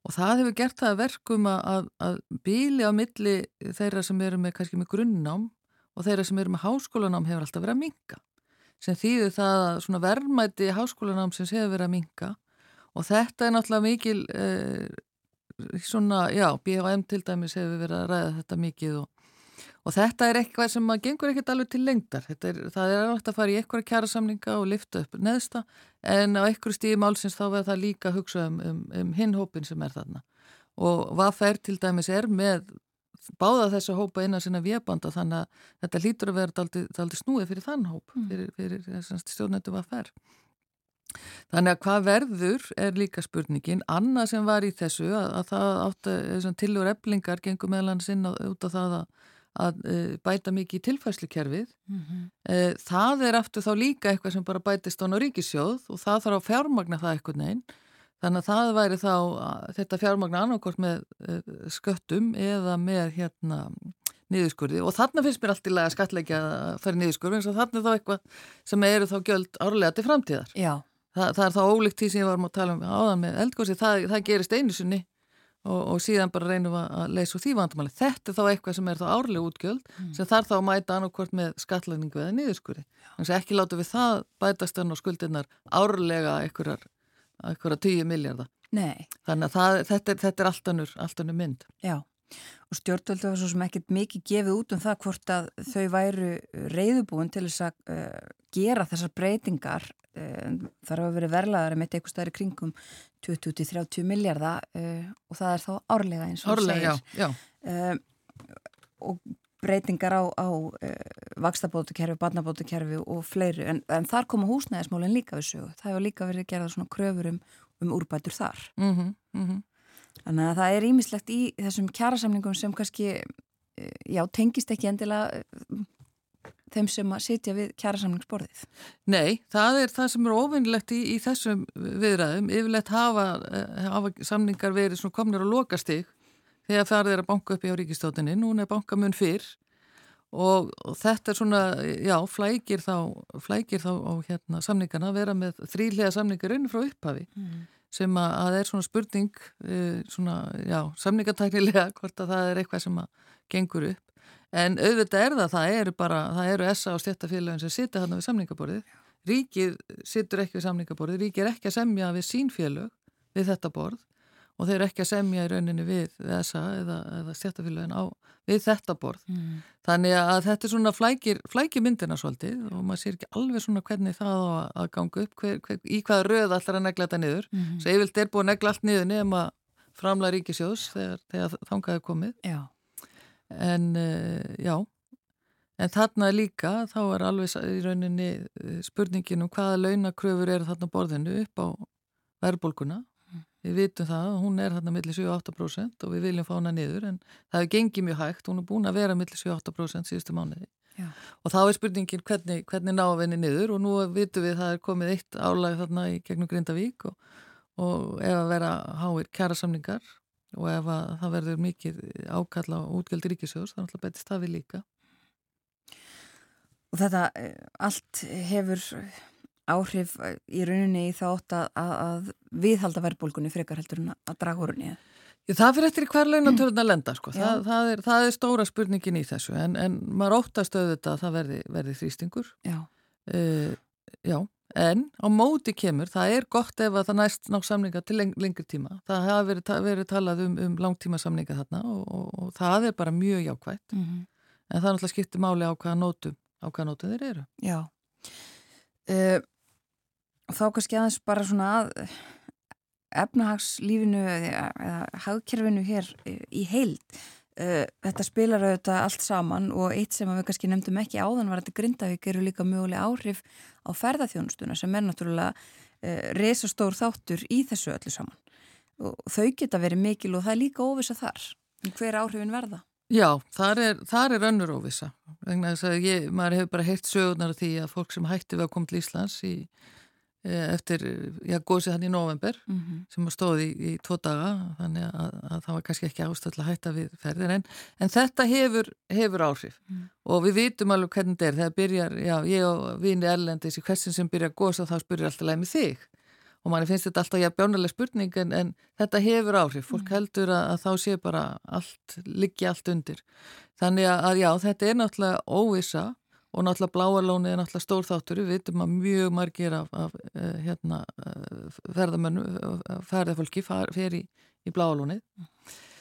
Og það hefur gert það verkum að, að, að bíli á milli þeirra sem eru með kannski með grunnnám og þeirra sem eru með háskólanám hefur alltaf verið að minka sem þýður það að verðmæti háskólanám sem hefur verið að minka og þetta er náttúrulega mikil eh, svona, já, BHM til dæmis hefur verið að ræða þetta mikið og Og þetta er eitthvað sem maður gengur ekkert alveg til lengdar. Er, það er átt að fara í eitthvað kjærasamninga og lifta upp neðsta en á eitthvað stíði málsins þá verður það líka að hugsa um, um, um hinn hópin sem er þarna. Og hvað fær til dæmis er með báða þessa hópa innan sinna viðbanda þannig að þetta lítur að vera aldrei snúið fyrir þann hóp, mm. fyrir, fyrir stjórnættu hvað fær. Þannig að hvað verður er líka spurningin. Annað sem var í þessu að, að það átt að tilur eblingar gengum meðlan sinna út af það að að uh, bæta mikið í tilfæslukerfið mm -hmm. uh, það er aftur þá líka eitthvað sem bara bætist án á ríkisjóð og það þarf að fjármagna það eitthvað neinn þannig að það væri þá þetta fjármagna annarkort með uh, sköttum eða með hérna niðurskurði. Og þarna finnst mér alltaf að skatleika að fara niðurskurði eins og þarna er þá eitthvað sem eru þá gjöld árlega til framtíðar. Þa, það er þá ólíkt því sem ég var að tala um áðan með eldgósi, það, það gerist einu sunni og, og síðan bara reynum að leysa úr því vandamáli. Þetta er þá eitthvað sem er þá árlega útgjöld mm. sem þarf þá að mæta annarkvört með skatlæningu eða nýðurskuri. Þannig að ekki láta við það bætast enn á skuldirnar árlega eitthvað tíu miljardar. Nei. Þannig að það, þetta, er, þetta er allt annur, allt annur mynd. Já. Og stjórnvöldu var svo sem ekkert mikið gefið út um það hvort að þau væru reyðubúin til þess að uh, gera þessar breytingar þarf að vera verlaðar með eitthvað stærri kringum 20-30 miljardar og það er þá árlega eins og árlega, segir já, já. og breytingar á, á vakstabótukerfi, barnabótukerfi og fleiri, en, en þar koma húsnæðismálinn líka við sögu, það hefur líka verið gerað svona kröfur um, um úrbætur þar mm -hmm, mm -hmm. þannig að það er ímislegt í þessum kjærasamlingum sem kannski já, tengist ekki endilega þeim sem að sitja við kjærasamningsborðið? Nei, það er það sem er ofinnlegt í, í þessum viðræðum. Yfirlegt hafa, eh, hafa samningar verið komnir á lokastig þegar það er að banka upp í á ríkistótinni. Núna er bankamun fyrr og, og þetta er svona, já, flækir þá, flækir þá á hérna, samningarna að vera með þrýlega samningar inn frá upphafi. Mm sem að, að er svona spurning eh, svona, já, samningatæknilega (laughs) hvort að það er eitthvað sem að gengur upp En auðvitað er það, það eru bara, það eru SA og stjættafélagin sem sita hérna við samningaborðið. Ríkið situr ekki við samningaborðið, ríkið er ekki að semja við sín félag við þetta borð og þeir eru ekki að semja í rauninni við, við SA eða, eða stjættafélagin á við þetta borð. Mm. Þannig að þetta er svona flækir, flækir myndina svolítið og maður sér ekki alveg svona hvernig það á að ganga upp, hver, hver, í hvaða röð allar að negla þetta niður. Mm. Svo yfirlt er búið að negla allt niður nema framlega ríkisjós þegar, þegar þangaði komið. Já en uh, já en þarna líka þá er alveg í rauninni eh, spurningin um hvaða launakröfur eru þarna borðinu upp á verðbólguna mm. við vitum það að hún er þarna millir 7-8% og við viljum fá hana niður en það hefur gengið mjög hægt, hún er búin að vera millir 7-8% síðustu mánuði já. og þá er spurningin hvernig, hvernig ná að venni niður og nú vitum við að það er komið eitt álag þarna í gegnum Grindavík og, og ef að vera háir kæra samningar og ef það verður mikið ákalla og útgjaldi ríkisjóðs þá náttúrulega betist það við líka. Og þetta eh, allt hefur áhrif í rauninni í þátt að, að viðhalda verðbólgunni frekar heldur en að draga orðinni Það fyrir eftir hver launatörn að lenda sko. það, það, er, það er stóra spurningin í þessu. En, en maður óttast auðvitað að það verði, verði þrýstingur. Já, uh, já En á móti kemur, það er gott ef að það næst ná samninga til leng lengri tíma. Það hafa verið, verið talað um, um langtíma samninga þarna og, og, og það er bara mjög jákvægt. Mm -hmm. En það er náttúrulega skiptið máli á hvaða nótum, á hvaða nótum þeir eru. Já. Uh, þá kannski aðeins bara svona að efnahagslífinu eða hagkerfinu hér í heild. Uh, þetta spilar auðvitað allt saman og eitt sem við kannski nefndum ekki áðan var að grindavík eru líka mögulega áhrif á ferðarþjónustuna sem er náttúrulega uh, resastór þáttur í þessu öllu saman og þau geta verið mikil og það er líka óvisa þar hver áhrifin verða? Já, þar er, þar er önnur óvisa ég, maður hefur bara heilt sögurnar af því að fólk sem hætti við að koma til Íslands í Eh, eftir, já, góðsið hann í november mm -hmm. sem stóði í, í tvo daga þannig að, að það var kannski ekki ástöðla að hætta við ferðir en, en þetta hefur, hefur áhrif mm. og við vitum alveg hvernig þetta er þegar byrjar, já, ég og vini Erlendis í hversin sem byrjar góðs þá spyrir alltaf leið með þig og manni finnst þetta alltaf, já, bjónuleg spurning en, en þetta hefur áhrif, fólk mm. heldur að, að þá sé bara allt, liggi allt undir þannig að, já, þetta er náttúrulega óvisa og náttúrulega bláarlónið er náttúrulega stór þáttur. Við veitum að mjög margir af, af uh, hérna, uh, ferðamönnu uh, ferðarfólki fer í, í bláarlónið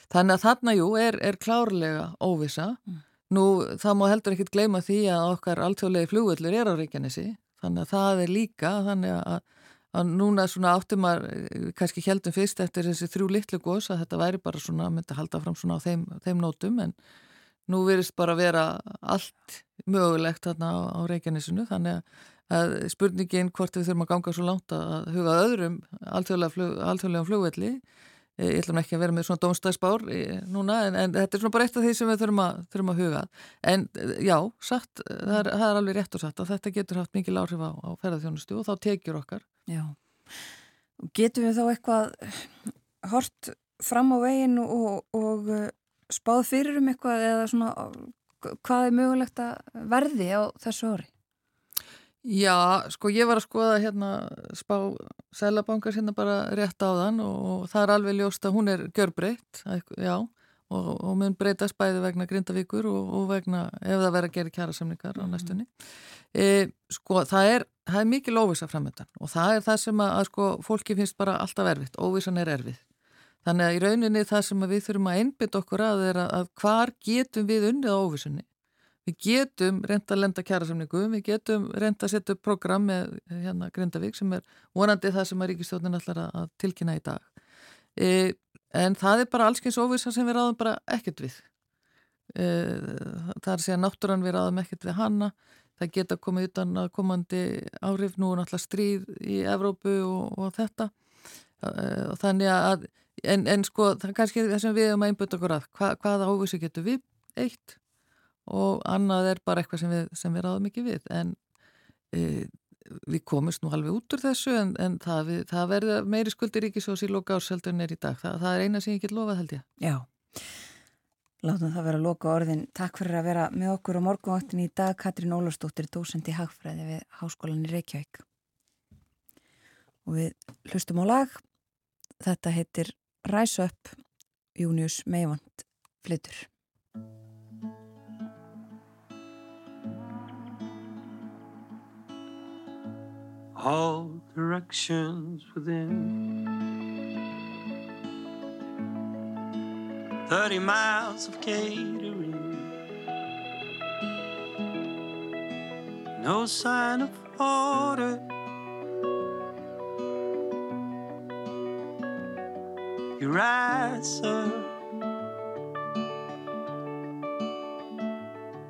þannig að þarna, jú, er, er klárlega óvisa mm. nú, það má heldur ekkit gleyma því að okkar alltjóðlegi flugvöldur er á Reykjanesi. Þannig að það er líka þannig að, að núna svona áttumar kannski heldum fyrst eftir þessi þrjú litlu gós að þetta væri bara svona, að halda fram svona á þeim, þeim nótum. En nú virðist bara vera allt mögulegt þarna á, á Reykjanesinu þannig að spurningin hvort við þurfum að ganga svo langt að huga öðrum alþjóðlega flug, flugvelli ég ætlum ekki að vera með svona dómstæðsbár núna en, en þetta er svona bara eitt af því sem við þurfum að, þurfum að huga en já, satt, það er, það er alveg rétt og satt að þetta getur haft mikil áhrif á, á ferðarþjónustu og þá tekjur okkar. Já, getur við þá eitthvað hort fram á veginn og, og spáð fyrir um eitthvað eða svona hvað er mögulegt að verði á þessu ári? Já, sko ég var að skoða hérna spá selabankar hérna bara rétt á þann og það er alveg ljóst að hún er görbreytt, já og, og mun breytast bæði vegna Grindavíkur og, og vegna ef það verður að gera kjærasamningar mm á mhm. næstunni e, sko það er, það er mikið óvisa framöndan og það er það sem að, að sko fólki finnst bara alltaf erfitt, óvisan er erfið Þannig að í rauninni það sem við þurfum að einbytta okkur að er að, að hvar getum við unnið á óvissunni. við getum reynda að lenda kjærasamningum, við getum reynda að setja upp program með hérna Grindavík sem er vonandi það sem að Ríkistjónin ætlar að tilkynna í dag. E, en það er bara allskeins óvisa sem við ráðum bara ekkert við. E, það er að segja náttúrann við ráðum ekkert við hanna, það geta komið utan að komandi áhrif nú náttúrulega stríð í Evrópu og, og þetta e, þannig að en, en sko það er kannski það sem við erum að einbjöta okkur að. Hva, hvaða óvisa getur við eitt og annað er bara eitthvað sem við, sem við ráðum ekki við. En e, við komumst nú alveg út úr þessu en, en það, við, það verður meiri skuldir ríkisós í loka ársheldun er í dag. Það, það er eina sem ég get lofað held ég. Já, látum það vera loka orðin. Takk fyrir að vera með okkur á morgunvaktin í dag Katrín Ólarsdóttir, dósend í Hagfræði við Háskólan í Reykjavík. Og við hlustum á lag. Þetta heitir Rise Up Június Meivand flyttur all directions within. Thirty miles of catering, no sign of order. You rise up,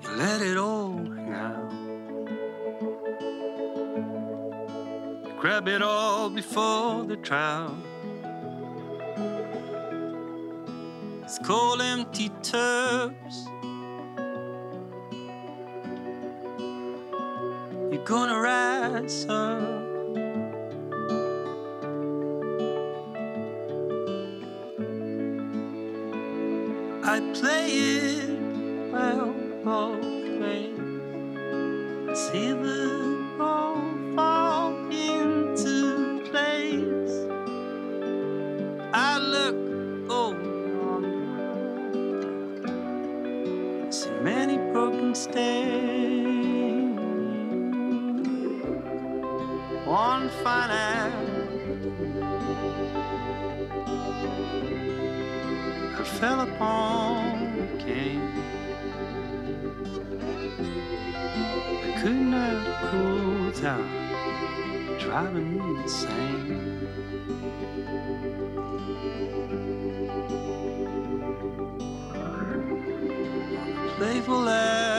you let it all hang out. grab it all before the trial. It's cold, empty tubs. You're gonna rise up. I play it. Well, both fell upon came. I could not cool down, driving me insane. Playful afternoon,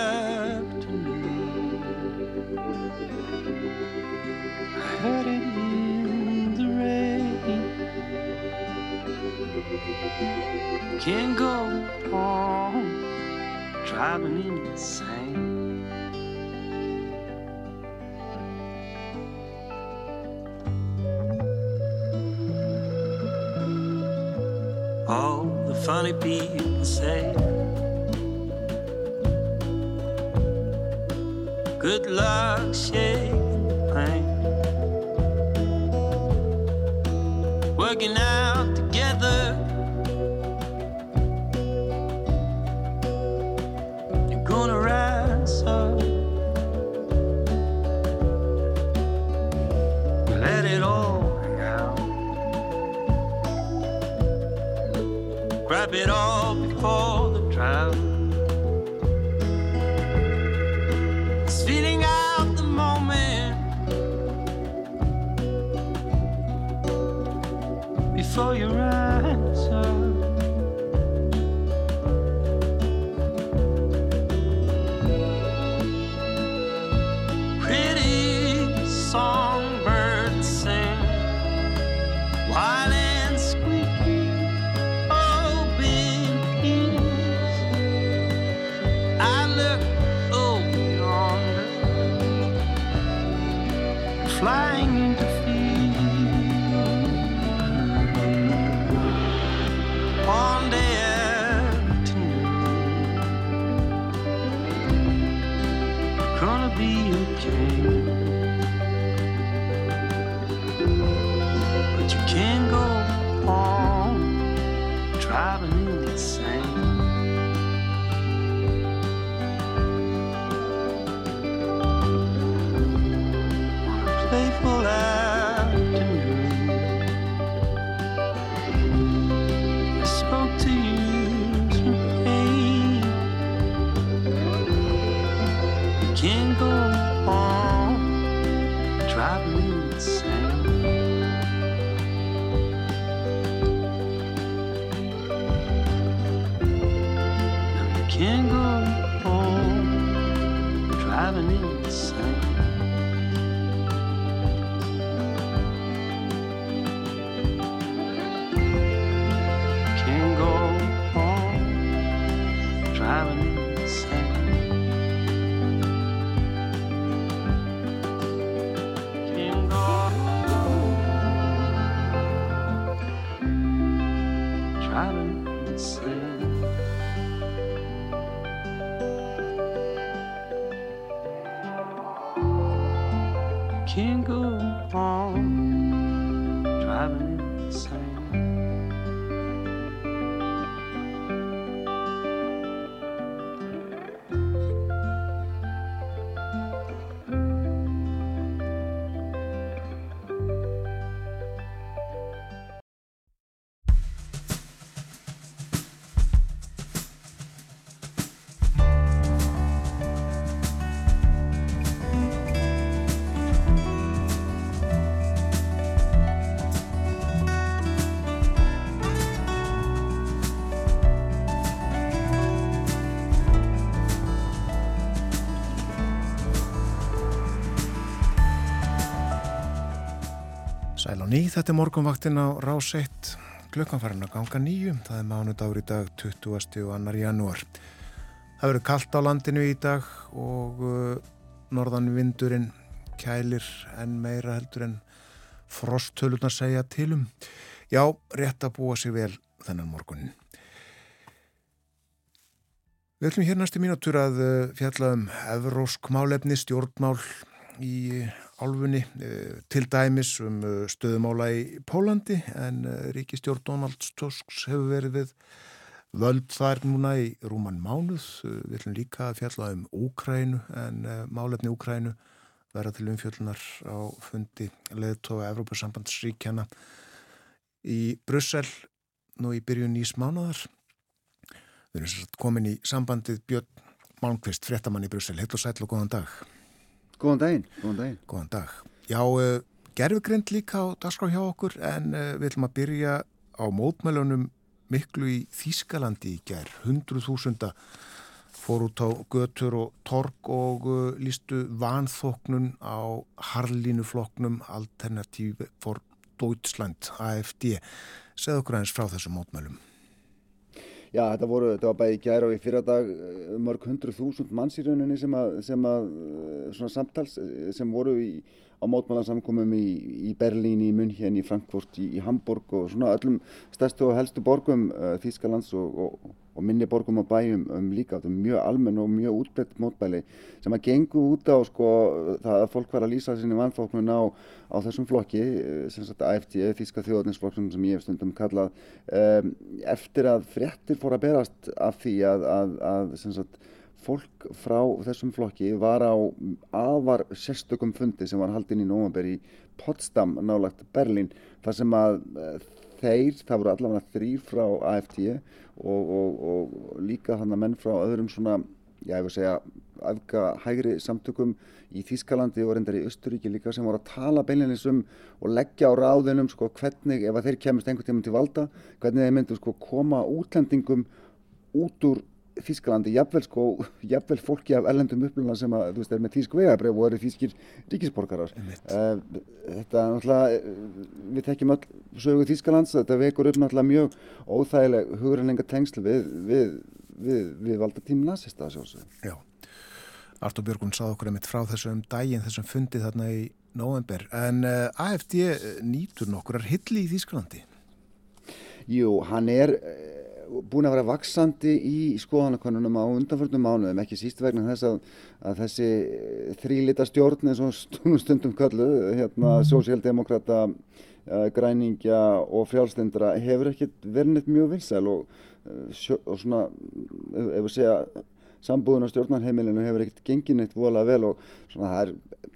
Can't go on driving insane. All the funny people say Good luck shaking can't go on driving in the sand. Þetta er morgunvaktin á Rás 1, klukkan farin að ganga nýju, það er mánudagur í dag 20. og 2. janúar. Það verður kallt á landinu í dag og uh, norðan vindurinn kælir en meira heldur en frosthölurnar segja tilum. Já, rétt að búa sig vel þennan morgunin. Við ætlum hér næstu mínútur að uh, fjalla um evrósk málefni, stjórnmál í álfunni, uh, til dæmis um uh, stöðumála í Pólandi en uh, ríkistjórn Donald Tusks hefur verið við völd þar núna í rúman mánuð. Við ætlum líka að fjalla um Úkrænu en málefni Úkrænu verða til umfjöllunar á fundi leðtóa Evrópasambandsríkjana í Brussel nú í byrjun nýs mánuðar. Við erum komin í sambandið Björn Malmqvist, fréttamann í Brussel. Heill og sæll og góðan dag. Góðan daginn, góðan daginn. Góðan dag. Já, uh, gerfugrind líka á dagskrá hjá okkur en uh, við ætlum að byrja á mótmælunum miklu í Þýskalandi í ger. 100.000 fór út á götur og torg og uh, lístu vanþóknun á harlínufloknum Alternativ for Deutschland, AFD. Segð okkur aðeins frá þessum mótmælum. Já, þetta, voru, þetta var bæði í gæra og í fyrradag eh, mörg hundru þúsund manns í rauninni sem, að, sem að, eh, svona samtals eh, sem voru í, á mótmálansamkomum í, í Berlín, í München, í Frankfurt, í, í Hamburg og svona öllum stærstu og helstu borgum uh, Þýskalands og, og, og minni borgum og bæjum um líka. Þetta er mjög almenn og mjög útbreytt mótbæli sem að gengu út á sko, það að fólk var að lýsa sinni vanfóknun á, á þessum flokki, eh, sem sagt AFD, Þýska þjóðarninsflokksum sem ég hef stundum kallað, um, eftir að fréttir fór að berast af því að, að, að sem sagt, fólk frá þessum flokki var á afar sérstökum fundi sem var haldinn í nóvember í Potsdam nálagt Berlín þar sem að eh, þeir, það voru allavega þrýr frá AFT og, og, og líka hann að menn frá öðrum svona, já ég vil segja afga hægri samtökum í Þýskalandi og reyndar í Östuríki líka sem voru að tala beinleginis um og leggja á ráðunum sko hvernig, ef að þeir kemist einhvern tíma til valda, hvernig þeir myndu sko koma útlendingum út úr Þískalandi, jafnvel sko, (laughs) jafnvel fólki af ellendum uppluna sem að, þú veist, er með þýsk vegabref og eru þýskir ríkisborgarar. Uh, þetta er náttúrulega, eh, við tekjum öll sögu Þískalands, þetta vekur upp náttúrulega mjög óþægileg hugurlenga tengsl við, við, við, við valdatím nazista sjálfsög. Já. Artur Björgun sað okkur einmitt frá þessum daginn, þessum fundið þarna í november. En uh, AFD nýtur nokkur er hilli í Þýskalandi? Jú, hann er búin að vera vaksandi í skoðanakonunum á undanförnum mánuðum, ekki síst vegna þess að, að þessi þrýlita stjórn eins og stundum köllu, hérna sósíaldemokrata, græningja og frjálstendra hefur ekkert verið neitt mjög vinsæl og, sjö, og svona, ef við segja, sambúðun á stjórnarheimilinu hefur ekkert gengið neitt vola vel og svona það er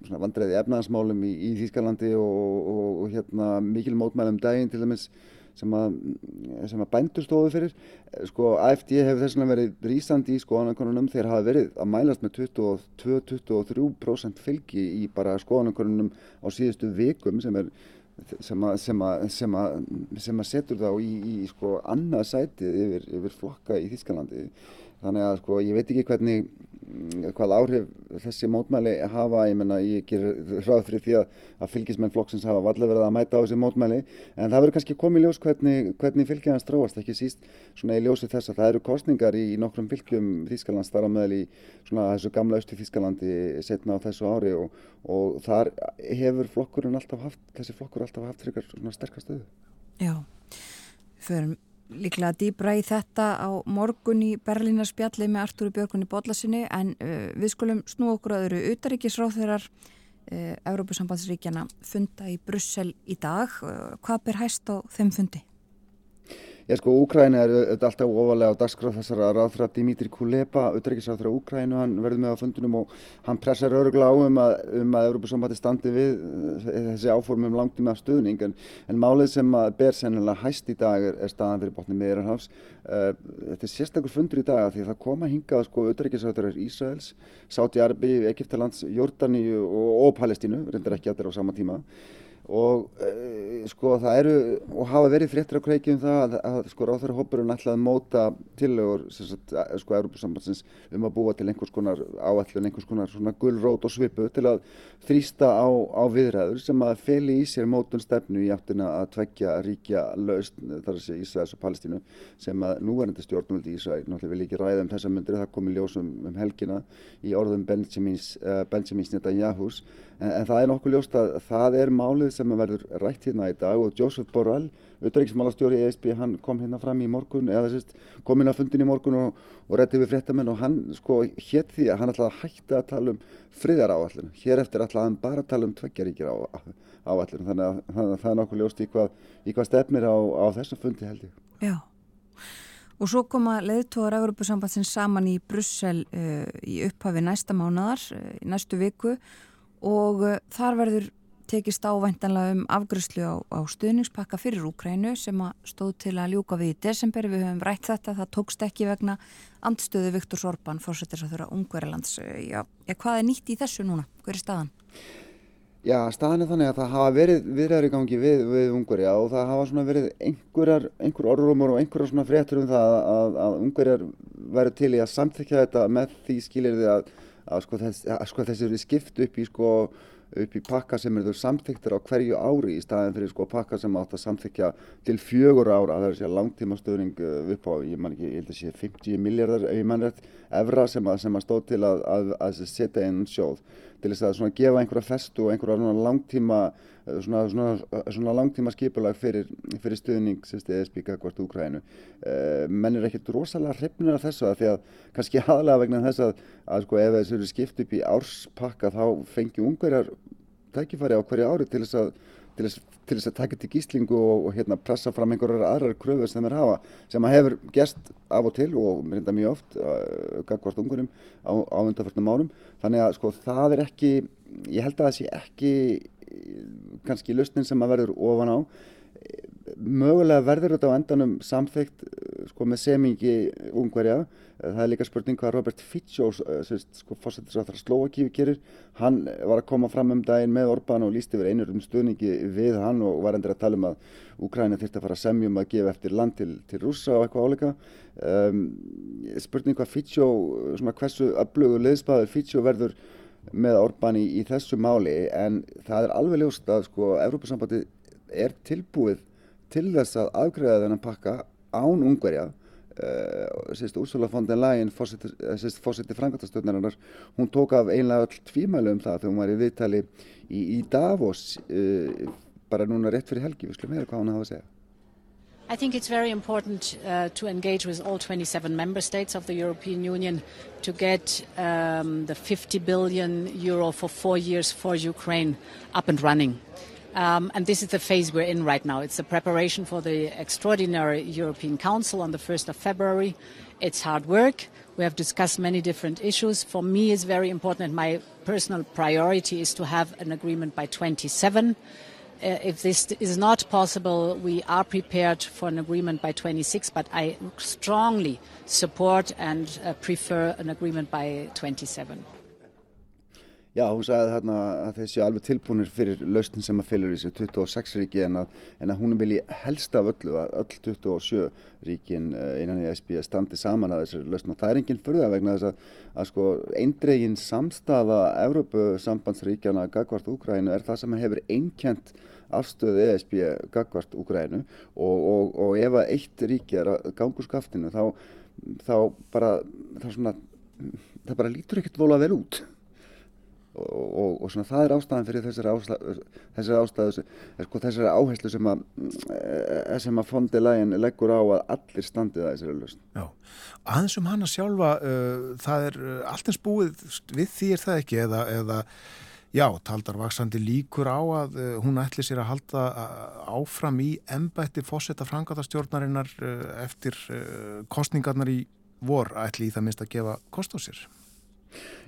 svona vandræði efnaðansmálum í, í Þýskalandi og, og, og hérna mikil mótmælum daginn til dæmis sem að, að bændur stóðu fyrir. Sko AFD hefur þess vegna verið rýsandi í skoðanakonunum þeir hafa verið að mælast með 22-23% fylgi í bara skoðanakonunum á síðustu vikum sem er sem að, sem að, sem að, setur þá í, í sko annað sætið yfir, yfir flokka í Þískalandi þannig að sko ég veit ekki hvernig hvað áhrif þessi mótmæli hafa, ég menna ég ger ráð fyrir því að, að fylgismenn flokksins hafa vallega verið að mæta á þessi mótmæli. En það verður kannski komið ljós hvernig, hvernig fylgjans stráast, ekki síst svona í ljósi þess að það eru kostningar í, nokkrum fylgjum Þískalands þar á meðal í svona þessu gamla austu Þískalandi setna á þessu ári. Og, og þar hefur flokkurinn alltaf haft, þessi flokkur alltaf haft fyrir svona sterkastöðu. Já, fyrir líklega dýbra í þetta á morgun í Berlínarspjalli með Artúri Björgunni Bodlasinni en uh, við skulum snú okkur að öðru utaríkisráþeirar uh, Európusambandsríkjana funda í Brussel í dag. Uh, hvað ber hæst á þeim fundi? Já sko, Úkræna er auðvitað alltaf ofalega á dagskráð þessara ráðfra Dimitri Kuleba, auðvitaðriksráðfra Úkrænu, hann verður með á fundunum og hann pressar örugla á um að, um að Európa-sambandi standi við eh, þessi áformum langtum af stuðning en, en málið sem ber sennilega hæst í dag er, er staðan fyrir botni meðranhafs. Uh, eh, þetta er sérstakur fundur í dag því það koma hingað sko auðvitaðriksráðfra Ísraels, Sáti-Arbi, Egiptalands, Jórdaníu og, og Palestínu, reyndar ekki allir á sama tíma og e, sko það eru og hafa verið fréttir á kreiki um það að, að sko ráþæra hópurinn ætlaði að móta tillögur sko Európa-sambandsins um að búa til einhvers konar áætlun, einhvers konar svona gullrót og svipu til að þrýsta á, á viðræður sem að feli í sér mótun stefnu í áttina að tveggja ríkja laust þar að segja Ísraels og Palestínu sem að núverandi stjórnvöldi í Ísrael náttúrulega vil ekki ræða um þessa myndir það komi ljósum um helgina í orðum Benjamins, uh, Benjamins Netanyahus en, það er nokkuð ljóst að það er málið sem verður rætt hérna í dag og Joseph Borrell, auðvitaðriksmálastjóri í ESB, hann kom hérna fram í morgun eða að kom hérna að fundin í morgun og, og rætti við fréttamenn og hann sko hétt því að hann ætlaði að hætta að tala um friðar áallinu, hér eftir ætlaði hann bara að tala um tveggjaríkir á, áallinu þannig að, að það er nokkuð ljóst í hvað, í hvað stefnir á, á þessum fundi held ég. Já. Og svo koma leðtóðar Európusambatsins saman í Brussel uh, í upphafi næsta mánadar, uh, næstu viku og uh, þar verður tekist ávæntanlega um afgryslu á, á stuðningspakka fyrir Úkrænu sem stóð til að ljúka við í desember. Við höfum rætt þetta, það tókst ekki vegna andstöðu Viktor Sorban, fórsettir að þurra Ungverilands. Já, hvað er nýtt í þessu núna? Hver er staðan? Já, staðan er þannig að það hafa verið viðræður í gangi við, við Ungverja og það hafa svona verið einhverjar, einhver orðrumur og einhverjar svona fréttur um það að, að Ungverjar verður til í að samþykja þetta með því skilir þið að að sko, þess, að, sko þessi eru skipt upp í sko upp í pakka sem eru samþyktir á hverju ári í staðin fyrir sko pakka sem átt að samþykja til fjögur ára, það er sér langtíma stöðning uh, upp á, ég man ekki, ég held að sé 50 miljardar, ef ég man rétt, evra sem að, að stóð til að, að, að setja inn sjóð til þess að svona gefa einhverja festu og einhverja langtíma Eh, svona, svona, svona langtíma skipulag fyrir, fyrir stuðning ESB gagvart Úkrænu. Uh, menn er ekkert rosalega hrifnir af þessu að því að kannski (laughs) aðalega vegna þess að, að sko, ef þessu eru skipt upp í árspakka þá fengi ungverjar tækifæri á hverju ári til þess að til þess, til þess að taka til gíslingu og, og hérna, pressa fram einhverjar aðrar kröfur sem þeir hafa sem hefur gæst af og til og reynda mjög oft uh, gagvart ungurum á, á undanförnum árum. Þannig að sko það er ekki ég held að það sé ekki kannski lausnin sem að verður ofan á mögulega verður þetta á endanum samþygt sko, með semingi ungverja. Það er líka spurning hvað Robert Fico sko, fórsettisræðar Slovakíu gerir. Hann var að koma fram um daginn með Orbán og líst yfir einur um stuðningi við hann og var endur að tala um að Úkræna þurfti að fara að semjum að gefa eftir land til, til rúsa og eitthvað áleika um, spurning hvað Fico hversu öflugur leðspaður Fico verður með Orbán í, í þessu máli en það er alveg ljóst að sko Evrópussambandi er tilbúið til þess að afgræða þennan pakka án ungverja uh, sérst Úrsula von der Leyen fórseti frangatastöðnarinnar hún tók af einlega öll tvímælu um það þegar hún var í viðtali í, í Davos uh, bara núna rétt fyrir helgi, við skulum meira hvað hún hafa að segja I think it's very important uh, to engage with all 27 member states of the European Union to get um, the 50 billion euro for four years for Ukraine up and running. Um, and this is the phase we're in right now. It's the preparation for the extraordinary European Council on the 1st of February. It's hard work. We have discussed many different issues. For me, it's very important, and my personal priority is to have an agreement by 27 uh, if this is not possible, we are prepared for an agreement by 26, but I strongly support and uh, prefer an agreement by 27. Já, hún sagði þarna að þessi alveg tilbúinir fyrir lausnin sem að fylgur í þessu 26 ríki en að, en að hún vilji helst af öllu að öll 27 ríkin eh, innan í SB standi saman að þessu lausnin og það er enginn fyrða vegna þess að, að sko eindregin samstafa Evrópu sambandsríkjana gagvart Úgrænu er það sem hefur einkjent afstöðu ESB gagvart Úgrænu og, og, og ef að eitt ríki er að gangu skaftinu þá, þá bara það, svona, það bara lítur ekkert vola vel út og, og, og svona það er ástæðan fyrir þessari ástæðu, þessari, ástæðu, sko, þessari áherslu sem að, eh, sem að fondi lægin leggur á að allir standið að þessari löst. Já, aðeins um hana sjálfa, uh, það er uh, allt eins búið við því er það ekki eða, eða já, taldar vaksandi líkur á að uh, hún ætli sér að halda áfram í embætti fósetta frangatastjórnarinnar eftir kostningarnar í vor ætli í það minnst að gefa kost á sér.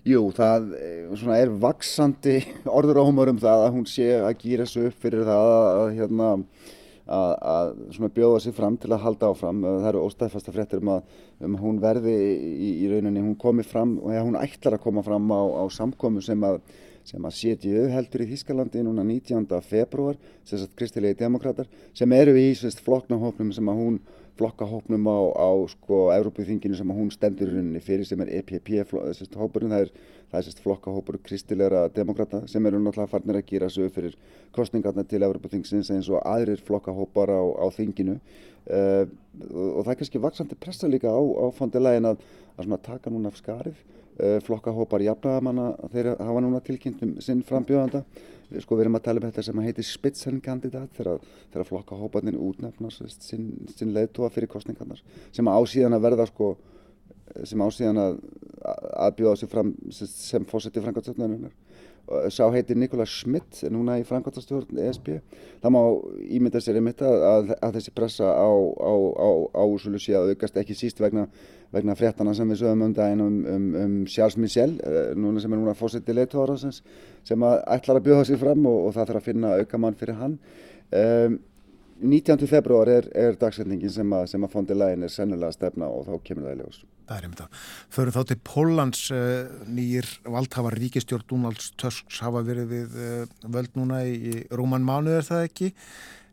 Jú, það eh, er vaksandi (laughs) orður áhumar um það að hún sé að gýra sig upp fyrir það að, hérna, að, að bjóða sig fram til að halda áfram. Það eru óstæðfasta fréttir um að um hún verði í, í rauninni, hún komi fram og ja, hún ætlar að koma fram á, á samkomu sem að sem að setja auðheldur í Þískalandi núna 19. februar, sagt kristilegi demokrater, sem eru í flokknahópnum sem að hún flokkahópnum á, á sko Európuþinginu sem hún stendur í rauninni fyrir sem er EPP-hópurinn, það er, það er flokkahópur kristilegra demokrata sem eru náttúrulega farnir að gera upp fyrir kostningarna til Európuþingsins eins og aðrir flokkahópar á, á þinginu. Uh, og það er kannski vaksandi pressa líka á, á fondilegin að, að taka núna af skarið. Uh, flokkahópar jafnagamanna þeir hafa núna tilkynntum sinn frambjóðanda sko við erum að tala um þetta sem heitir spitsenkandidat þegar, þegar flokkahóparnir útnefna sinn, sinn leiðtóa fyrir kostningarnar sem ásíðan að verða sko sem ásíðan að, að bjóða sig fram sem fósetti framkvæmstjórnarinnar sá heitir Nikola Schmidt núna í framkvæmstjórn ESB það má ímynda sér einmitt að, að þessi pressa á, úrsölu sé að aukast ekki síst vegna vegna fréttana sem við sögum um daginn um, um, um Charles Michel, uh, núna sem er núna fósitt í leittóðarásins, sem að ætlar að bjóða sér fram og, og það þarf að finna aukamann fyrir hann. Um, 19. februar er, er dagsendingin sem að, sem að fondi lægin er sennilega að stefna og þá kemur það í ljós. Það er um þetta. Föru þá til Pólans uh, nýjir valdhafar ríkistjórn Donalds Tusks hafa verið við uh, völd núna í, í rúman mánu er það ekki?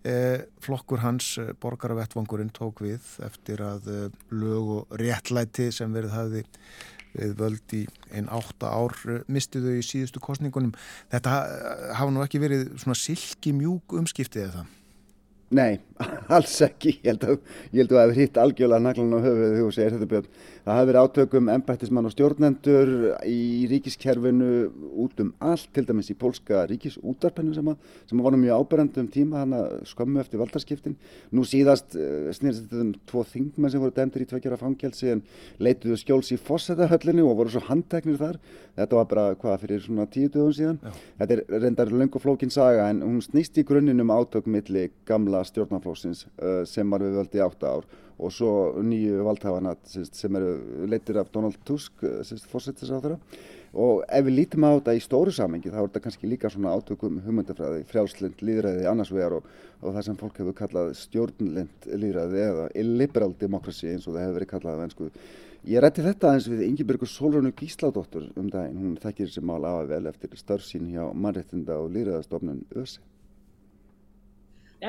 Eh, flokkur hans, eh, borgaravettvangurinn, tók við eftir að eh, lög og réttlæti sem verið hafi við völd í einn átta ár mistiðu í síðustu kostningunum. Þetta hafa nú ekki verið svona silki mjúk umskiptið eða það? Nei, (laughs) alls ekki. Ég held að hefur hitt algjörlega naglan á höfuð þegar þú segir þetta björn. Það hafi verið átökum embættismann og stjórnendur í ríkiskerfinu út um allt, til dæmis í pólska ríkisútarpennu sem, sem var mjög áberendum tíma hana skömmu eftir valdarskiptin. Nú síðast uh, snýrst þetta um tvo þingmenn sem voru dæmdur í tveggjara fangelsi en leituðu skjóls í fósætahöllinu og voru svo handteknir þar. Þetta var bara hvað fyrir svona tíu dögum síðan. Já. Þetta er reyndar löngu flókin saga en hún snýst í grunninn um átökum milli gamla stjórnarflóksins uh, sem var við völdi átta ár og svo nýju valdhafana sem eru leitir af Donald Tusk eh, fórsettisáþara og ef við lítum á þetta í stóru samengi þá er þetta kannski líka svona átökum hugmyndafræði, frjálslind líðræði annars vegar og, og það sem fólk hefur kallað stjórnlind líðræði eða illiberal democracy eins og það hefur verið kallað af ennsku. Ég rætti þetta eins við Ingebergur Solrönu Gísladóttur um daginn, hún þekkir þessi mál aða vel eftir starf sín hjá mannrettinda og líðræðastofnun ÖSI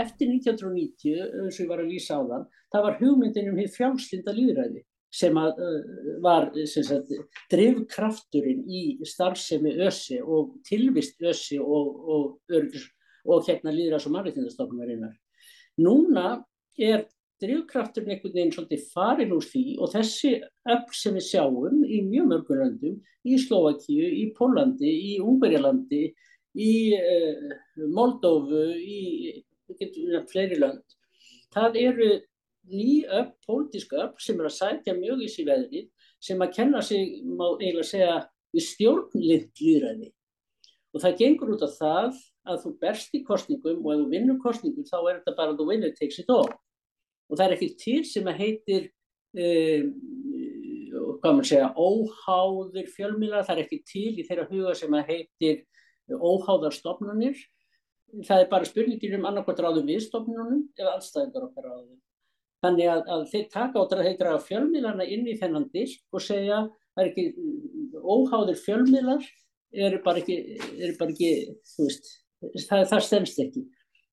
eftir 1990, eins og ég var að lýsa á þann, það var hugmyndin um hér frjálslinda líðræði sem að, uh, var sem sagt, drivkrafturinn í starfsemi össi og tilvist össi og, og, og, og hérna líðræðs og mariðtindastofnumarinnar. Núna er drivkrafturinn einhvern veginn svolítið farin úr því og þessi öll sem við sjáum í mjög mörgur landum, í Slovakíu, í Pólandi, í Ungverjalandi, í uh, Moldófu, í við getum við fleiri lönd, það eru ný upp, pólitíska upp sem er að sætja mjög í sig veðrið sem að kenna sig, má eiginlega segja, við stjórnlind líðræði. Og það gengur út af það að þú berst í kostningum og ef þú vinnur kostningum þá er þetta bara að þú vinnur takes it all. Og það er ekki til sem að heitir, um, hvað maður segja, óháður fjölmílar, það er ekki til í þeirra huga sem að heitir óháðar stofnanir það er bara spurningir um annarkvæmt ráðum viðstofnunum eða anstæðingar okkar ráðum. Þannig að, að þeir taka á þeir draga fjölmiðlarna inn í þennan disk og segja það er ekki óháðir fjölmiðlar eru bara ekki, eru bara ekki veist, það, það stennst ekki.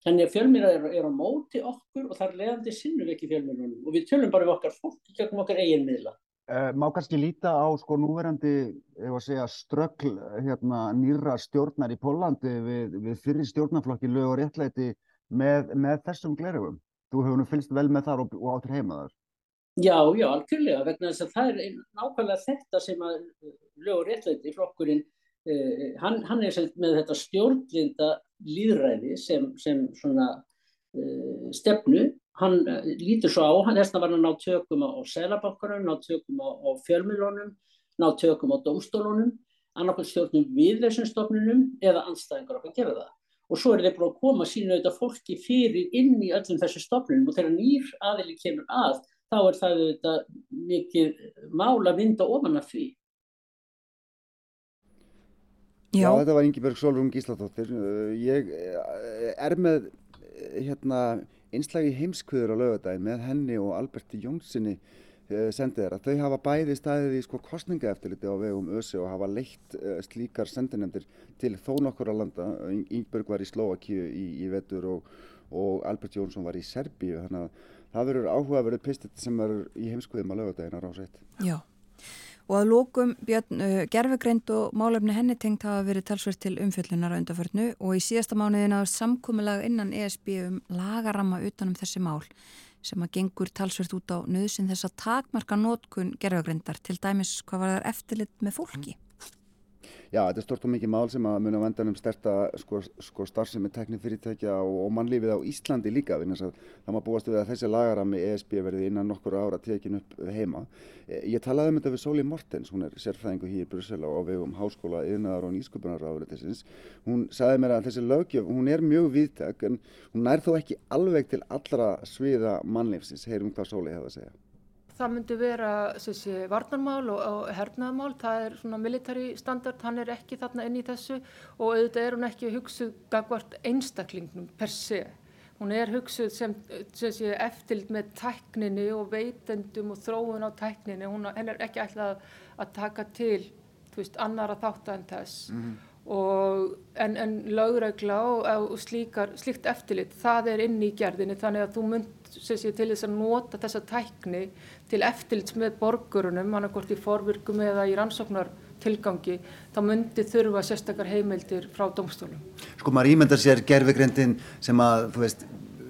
Þannig að fjölmiðlar eru er á móti okkur og þar leðandi sinnum við ekki fjölmiðlunum og við tölum bara við okkar fólk í okkar eiginmiðla. Uh, má kannski líta á sko núverandi segja, ströggl hérna, nýra stjórnar í Pólandi við, við fyrir stjórnarflokki lög og réttlæti með, með þessum glerugum. Þú hefur nú fylgst vel með þar og, og áttur heima þar. Já, já, algjörlega, vegna þess að það er nákvæmlega þetta sem að lög og réttlæti flokkurinn, uh, hann, hann er með þetta stjórnlinda líðræði sem, sem svona uh, stefnu hann uh, lítur svo á, þess að var hann ná tökum á selabankunum, ná tökum á, á fjölmjölunum, ná tökum á domstólunum, annarkvæmt stjórnum við þessum stofnunum eða anstæðingar okkar gera það. Og svo er þeir bara að koma sína auðvitað fólki fyrir inn í öllum þessu stofnunum og þegar nýr aðili kemur að, þá er það auðvitað mikið mála vinda ofan af því. Já, Já þetta var Ingeberg Solrún Gísladóttir. Ég er með hérna einslagi heimskvöður á lögadagin með henni og Alberti Jónssoni uh, sendið þeirra. Þau hafa bæði staðið í sko kostningaeftirliti á vegum ÖSI og hafa leitt uh, slíkar sendinemdir til þó nokkur að landa. Yngberg var í Slovakíu í, í vetur og, og Albert Jónsson var í Serbíu. Þannig að það verður áhugaverið pistit sem er í heimskvöðum á lögadagin að rása eitt. Já. Og að lókum Björn uh, gerfugreind og málefni henni tengt hafa verið talsverð til umfjöllunar á undarförnu og í síðasta mánuðin að samkúmulag innan ESB um lagaramma utanum þessi mál sem að gengur talsverð út á nöðsinn þess að takmarka nótkun gerfugreindar til dæmis hvað var þar eftirlit með fólki. Já, þetta er stort og mikið mál sem að muni á vendanum sterta sko, sko starfsemi teknifyrirtækja og, og mannlífið á Íslandi líka það maður búast við að þessi lagarami ESB verði innan nokkur ára tekin upp heima. E, ég talaði um þetta við Sóli Mortens, hún er sérfræðingu hér í Brussel á vegum Háskóla, Yðnaðar og Nýsköpunarráðurðisins. Hún sagði mér að þessi lögjöf, hún er mjög viðtæk en hún nær þó ekki alveg til allra sviða mannlífsins, heyrum hvað Sóli hefði að segja. Það myndi vera sé, varnarmál og, og hernaðmál, það er svona military standard, hann er ekki þarna inn í þessu og auðvitað er hún ekki hugsuð gagvart einstaklingnum per se. Hún er hugsuð sem, sem sé, eftirlit með tækninni og veitendum og þróun á tækninni, hún er ekki ætlað að taka til veist, annara þátt en þess. Mm -hmm. Og, en, en lögregla og, og slíkar, slíkt eftirlit, það er inn í gerðinni þannig að þú mynd sé, til þess að nota þessa tækni til eftirlits með borgurunum, hann er hvort í forvirkum eða í rannsóknartilgangi, þá myndi þurfa sérstakar heimildir frá domstólum. Sko maður ímyndar sér gerfigrindin sem að, þú veist,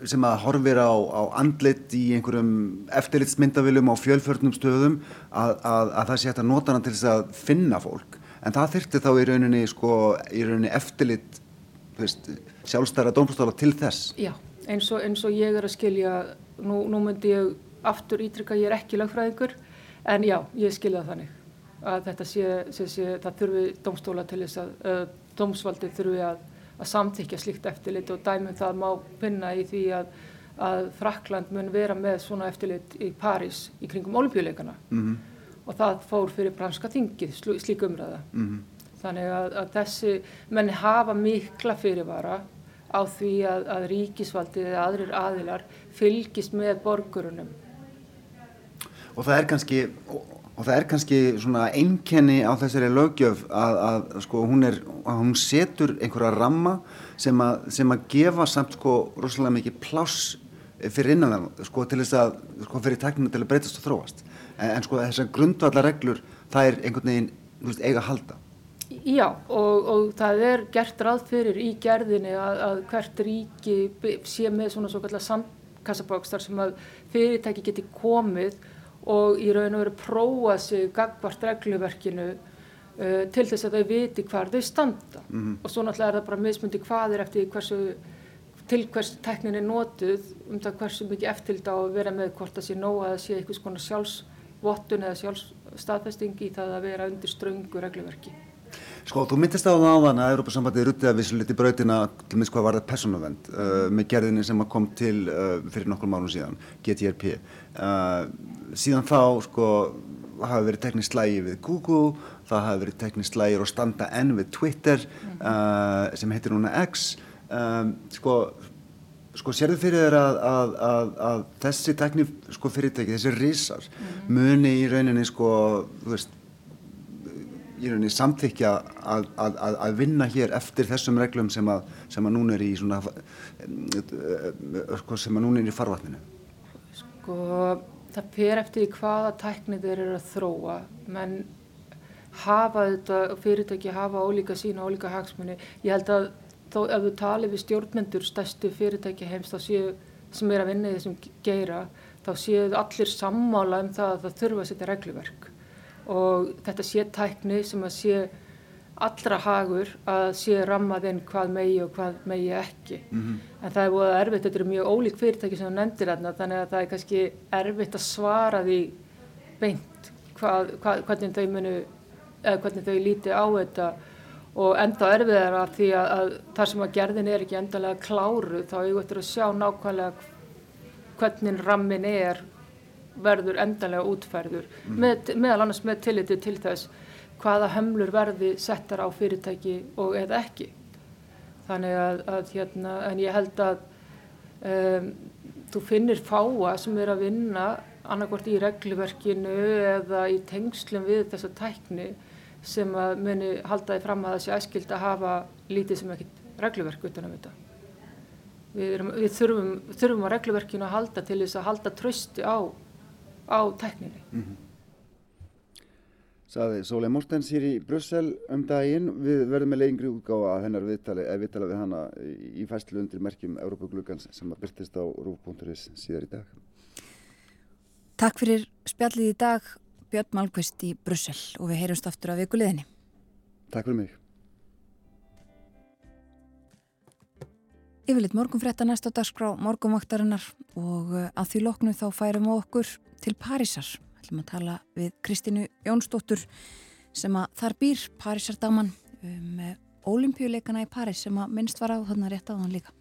sem að horfir á, á andlit í einhverjum eftirlitsmyndavilum á fjölförnum stöðum að, að, að það sé hægt að nota hann til þess að finna fólk. En það þurfti þá í rauninni, sko, í rauninni eftirlit, þú veist, sjálfstæra domstóla til þess. Já, eins og, eins og ég er að skilja, nú, nú myndi ég aftur ítrykka ég er ekki lagfræðingur en já, ég skilja það þannig að þetta sé, sé, sé það þurfi domstóla til þess að uh, domsvaldi þurfi að, að samþykja slíkt eftirlit og dæmum það má pinna í því að, að Frakland mun vera með svona eftirlit í París í kringum olimpíuleikana mm -hmm. og það fór fyrir branska þingið slík umræða mm -hmm. þannig að, að þessi menni hafa mikla fyrirvara á því að ríkisvaldið eða aðrir aðilar fylgist með borgurunum. Og það er kannski og það er kannski svona einkenni á þessari lögjöf að, að sko hún er, að hún setur einhverja ramma sem að, sem að gefa samt sko rosalega mikið pláss fyrir innan það sko til þess að sko fyrir tekninu til að breytast og þróast. En, en sko þessar grundvallar reglur það er einhvern veginn veist, eiga að halda Já og, og það er gert ráð fyrir í gerðinni að, að hvert ríki sé með svona svo kallar sandkassabókstar sem að fyrirtæki geti komið og í raun og veru prófa sig gagvart regluverkinu uh, til þess að þau viti hvar þau standa mm -hmm. og svo náttúrulega er það bara mismundi hvað er eftir hversu, til hvers teknin er notuð um það hversu mikið eftirld á að vera með hvort það sé nóg að það sé eitthvað svona sjálfsvottun eða sjálfsstaðfesting í það að vera undir ströngu regluverki. Sko, þú myndist á það áðan að Európa-sambandið ruttið að vissu liti brautina til minnst hvað var það persónavend uh, með gerðinni sem kom til uh, fyrir nokkur mánum síðan, GTRP. Uh, síðan þá, sko, hafa verið teknist slægi við Google, það hafa verið teknist slægir og standa enn við Twitter uh, sem heitir núna X. um, sko, sko sérðu fyrir þér að, að, að, að þessi tekni sko, þessi risar mm. muni í rauninni sko, þú veist í rauninni samþykja að, að, að, vinna hér eftir þessum reglum sem að, sem að núna er í svona, sko, sem að núna er í farvatninu? Sko, það fyrir eftir hvaða tæknið þeir eru að þróa, menn hafa þetta, fyrirtæki hafa ólíka sína, ólíka hagsmunni. Ég held að þó ef þú talir við stjórnmendur stærstu fyrirtæki heims þá séu, sem er að vinna í þessum geira, þá séu allir sammála um það að það þurfa að setja regluverk og þetta sé tækni sem að sé allra hagur að sé rammað inn hvað megi og hvað megi ekki. Mm -hmm. En það er búið að erfitt, þetta eru mjög ólík fyrirtæki sem þú nefndir þarna, þannig að það er kannski erfitt að svara því beint hvað, hvað, hvernig þau munu, eða hvernig þau líti á þetta og enda erfiðar að því að, að þar sem að gerðin er ekki endalega kláru þá er ég eftir að sjá nákvæmlega hvernig rammin er verður endanlega útferður mm. með, meðal annars með tilliti til þess hvaða hömlur verði settar á fyrirtæki og eða ekki þannig að, að hérna, en ég held að um, þú finnir fáa sem er að vinna annarkort í regluverkinu eða í tengslum við þessa tækni sem að muni haldaði fram að það sé æskild að hafa lítið sem ekkit regluverk utan að vita. Við, erum, við þurfum, þurfum á regluverkinu að halda til þess að halda trösti á á tekninni. Mm -hmm. Saði Sólei Mortens hér í Brussel um daginn. Við verðum með lengri útgáfa að hennar viðtali, eða viðtala við hana í fæslu undir merkjum Európa-glugans sem að byrtist á rúf.is síðar í dag. Takk fyrir spjallið í dag Björn Malmqvist í Brussel og við heyrumst aftur á vikuleðinni. Takk fyrir mig. Yfirleitt morgun frétta næst á dagskrá morgunvaktarinnar og eh, að því loknu þá færum við okkur til Parísar. Það ætlum að tala við Kristínu Jónsdóttur sem að þar býr Parísardaman með um, ólimpíuleikana í París sem að minnst var á þarna rétt á þann líka.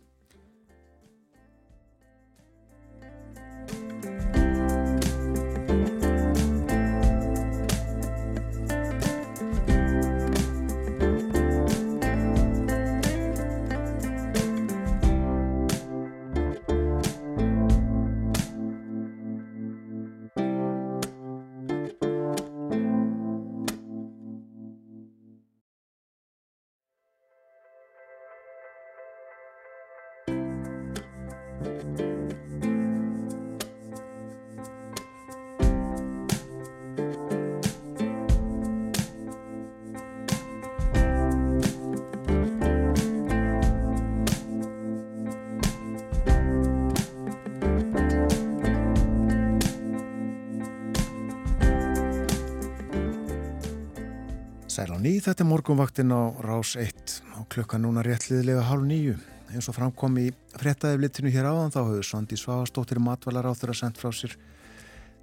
Ný, þetta er morgunvaktin á rás 1 og klukka núna réttliðilega hálf nýju. Eins og framkom í frettaðiflitinu hér áðan þá höfðu Svandi Svavastóttir matvalar á þeirra sendt frá sér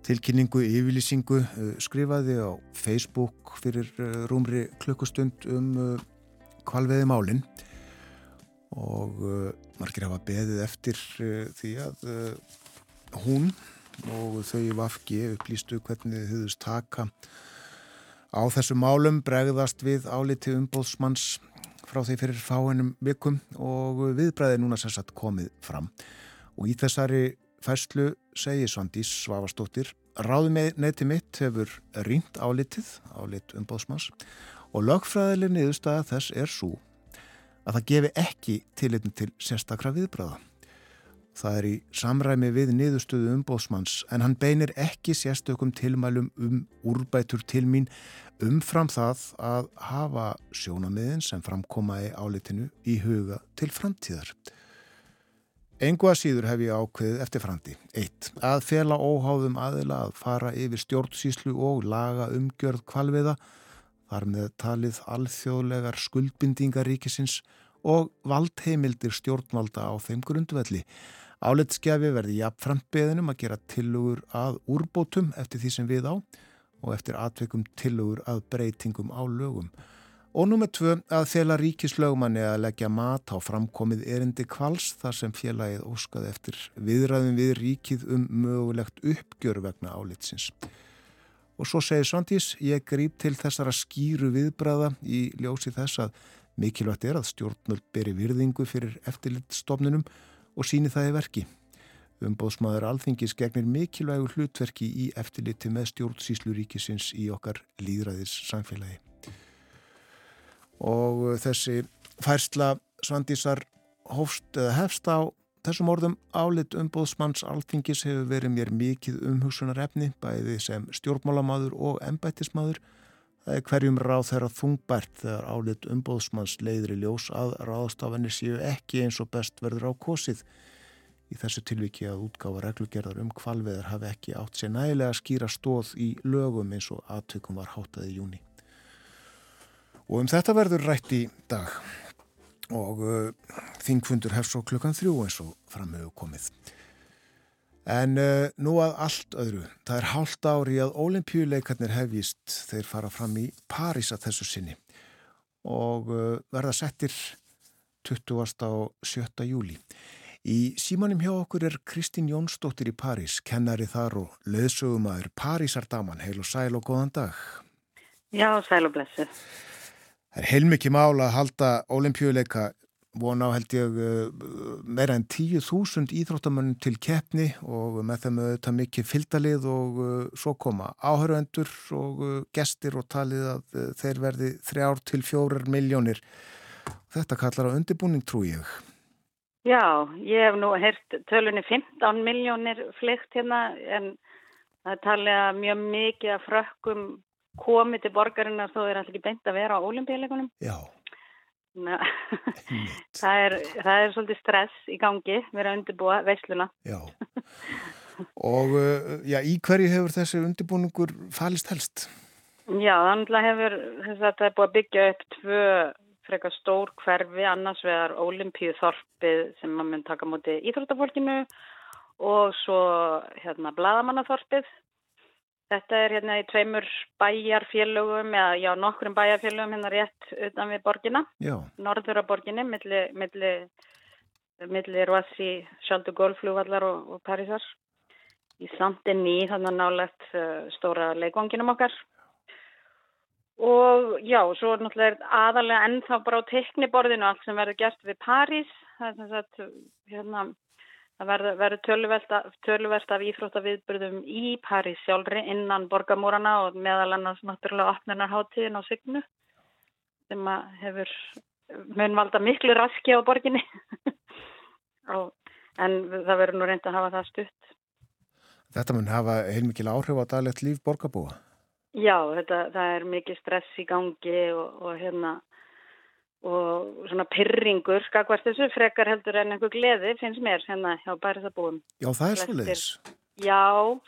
tilkynningu, yfirlýsingu, uh, skrifaði á Facebook fyrir uh, rúmri klukkustund um kvalveði uh, málinn og margir hafa beðið eftir því að hún og þau í Vafki upplýstu hvernig þau höfðust taka á þessu málum bregðast við áliti umbóðsmanns frá því fyrir fáinum vikum og viðbræði núna sérsagt komið fram. Og í þessari fæslu segi Svandís Svavastóttir ráði með neyti mitt hefur rínt álitið, álit umbóðsmanns og lögfræðileg niðurstaða þess er svo að það gefi ekki tilitin til sérstakra viðbræða. Það er í samræmi við niðurstöðu umbóðsmanns en hann beinir ekki sérstökum tilmælum um úrbætur til mín umfram það að hafa sjónamiðin sem framkoma í álitinu í huga til framtíðar. Engu að síður hef ég ákveðið eftir framtí. 1. Að fela óháðum aðila að fara yfir stjórnsýslu og laga umgjörð kvalviða þar með talið alþjóðlegar skuldbindingar ríkisins og valdheimildir stjórnvalda á þeim grundvelli Álitskjafi verði jafnframt beðinum að gera tilugur að úrbótum eftir því sem við á og eftir atveikum tilugur að breytingum á lögum. Og nummið tvö að þela ríkislögumanni að leggja mat á framkomið erindi kvals þar sem félagið óskaði eftir viðræðum við ríkið um mögulegt uppgjör vegna álitsins. Og svo segir Svandís, ég grýp til þessara skýru viðbræða í ljósi þess að Mikilvægt er að stjórnmöld beri virðingu fyrir eftirlitstofnunum og síni það í verki. Umbóðsmaður alþingis gegnir mikilvægur hlutverki í eftirliti með stjórnsýsluríkisins í okkar líðræðis samfélagi. Og þessi færsla Svandísar hófst eða hefst á þessum orðum álit umbóðsmanns alþingis hefur verið mér mikið umhugsunar efni bæði sem stjórnmálamadur og embætismadur Það er hverjum ráð þeirra þungbært þegar álit umbóðsmanns leiðri ljós að ráðstafanir séu ekki eins og best verður á kosið. Í þessu tilviki að útgáfa reglugerðar um kvalveðar hafi ekki átt sér nægilega að skýra stóð í lögum eins og aðtökum var hátaði í júni. Og um þetta verður rætt í dag og uh, þingfundur hefst svo klukkan þrjú eins og framöfu komið. En uh, nú að allt öðru, það er hálft ári að ólimpíuleikarnir hefjist þeir fara fram í París að þessu sinni og uh, verða settir 20. og 7. júli. Í símanum hjá okkur er Kristín Jónsdóttir í París, kennari þar og leðsögumæður Parísardaman. Heil og sæl og góðan dag. Já, sæl og blessu. Það er heilmikið mál að halda ólimpíuleika vona á held ég uh, meira en 10.000 íþróttamönnum til keppni og með þeim auðvitað mikið fylgdalið og uh, svo koma áhörvendur og uh, gestir og talið að þeir verði þrjár til fjórar miljónir. Þetta kallar á undirbúning trú ég. Já, ég hef nú heyrt tölunni 15 miljónir flygt hérna en það talið að mjög mikið að frökkum komið til borgarinnar þó er alltaf ekki beint að vera á ólimpíuleikunum. Já. (laughs) það, er, það er svolítið stress í gangi verið að undirbúa veisluna. Já. Og uh, já, í hverju hefur þessi undirbúningur falist helst? Já, þannig hefur þess að það er búið að byggja upp tvö frekar stór hverfi annars vegar Ólimpíu þorpið sem maður mun taka mútið íþróttafólkinu og svo hérna Bladamannaþorpið Þetta er hérna í tveimur bæjarfélögum, eða já, nokkrum bæjarfélögum hérna rétt utan við borgina, já. norður af borginni, milli, milli, milli Roissi, Sjáldu Gólflúvallar og, og Parísar. Í Sandinni, þannig að nálegt uh, stóra leikvanginum okkar. Og já, svo er náttúrulega aðalega ennþá bara á tekniborðinu allt sem verður gert við París. Það er þess að, hérna, Það verður töluvert af íþróttaviðbyrðum í París sjálfri innan borgamúrana og meðal annars náttúrulega opnarnarháttíðin á Signu sem hefur munvalda miklu raski á borginni (laughs) en það verður nú reynd að hafa það stutt. Þetta mun hafa heilmikil áhrif á daglegt líf borgarbúa? Já, þetta, það er mikið stress í gangi og, og hérna og svona pyrringur skakvart þessu frekar heldur en einhver gleði finnst mér hérna hjá bæriðabúum Já, það er svolítið Já,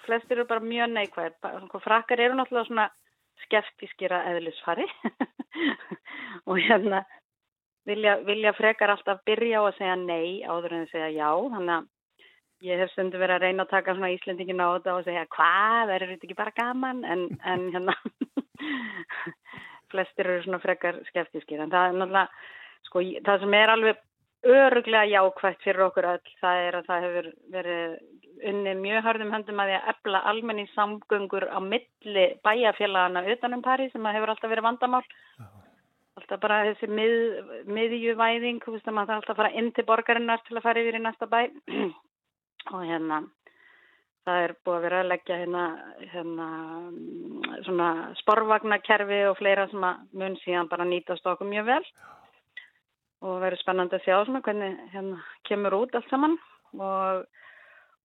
flestir eru bara mjög neikvæð frakkar eru náttúrulega svona skeftískira eðlisfari. (laughs) Og hérna vilja, vilja frekar alltaf byrja á að segja nei áður en að segja já. Þannig að ég hef stundu verið að reyna að taka svona Íslendingin á þetta og segja hvað, er þetta ekki bara gaman? En, en hérna flestir eru svona frekar skeftískir en það er náttúrulega, sko, það sem er alveg öruglega jákvægt fyrir okkur öll, það er að það hefur verið unni mjög hörðum höndum að því að ebla almenni samgöngur á milli bæjarfélagana utanum París sem hefur alltaf verið vandamál. Alltaf bara þessi mið, miðjuvæðing, þú veist að maður þarf alltaf að fara inn til borgarinnar til að fara yfir í næsta bæ. (clears throat) Og hérna Það er búið að vera að leggja hérna, hérna svona sporvagnakerfi og fleira sem að mun síðan bara nýtast okkur mjög vel og verður spennandi að sjá svona hvernig hérna kemur út allt saman og,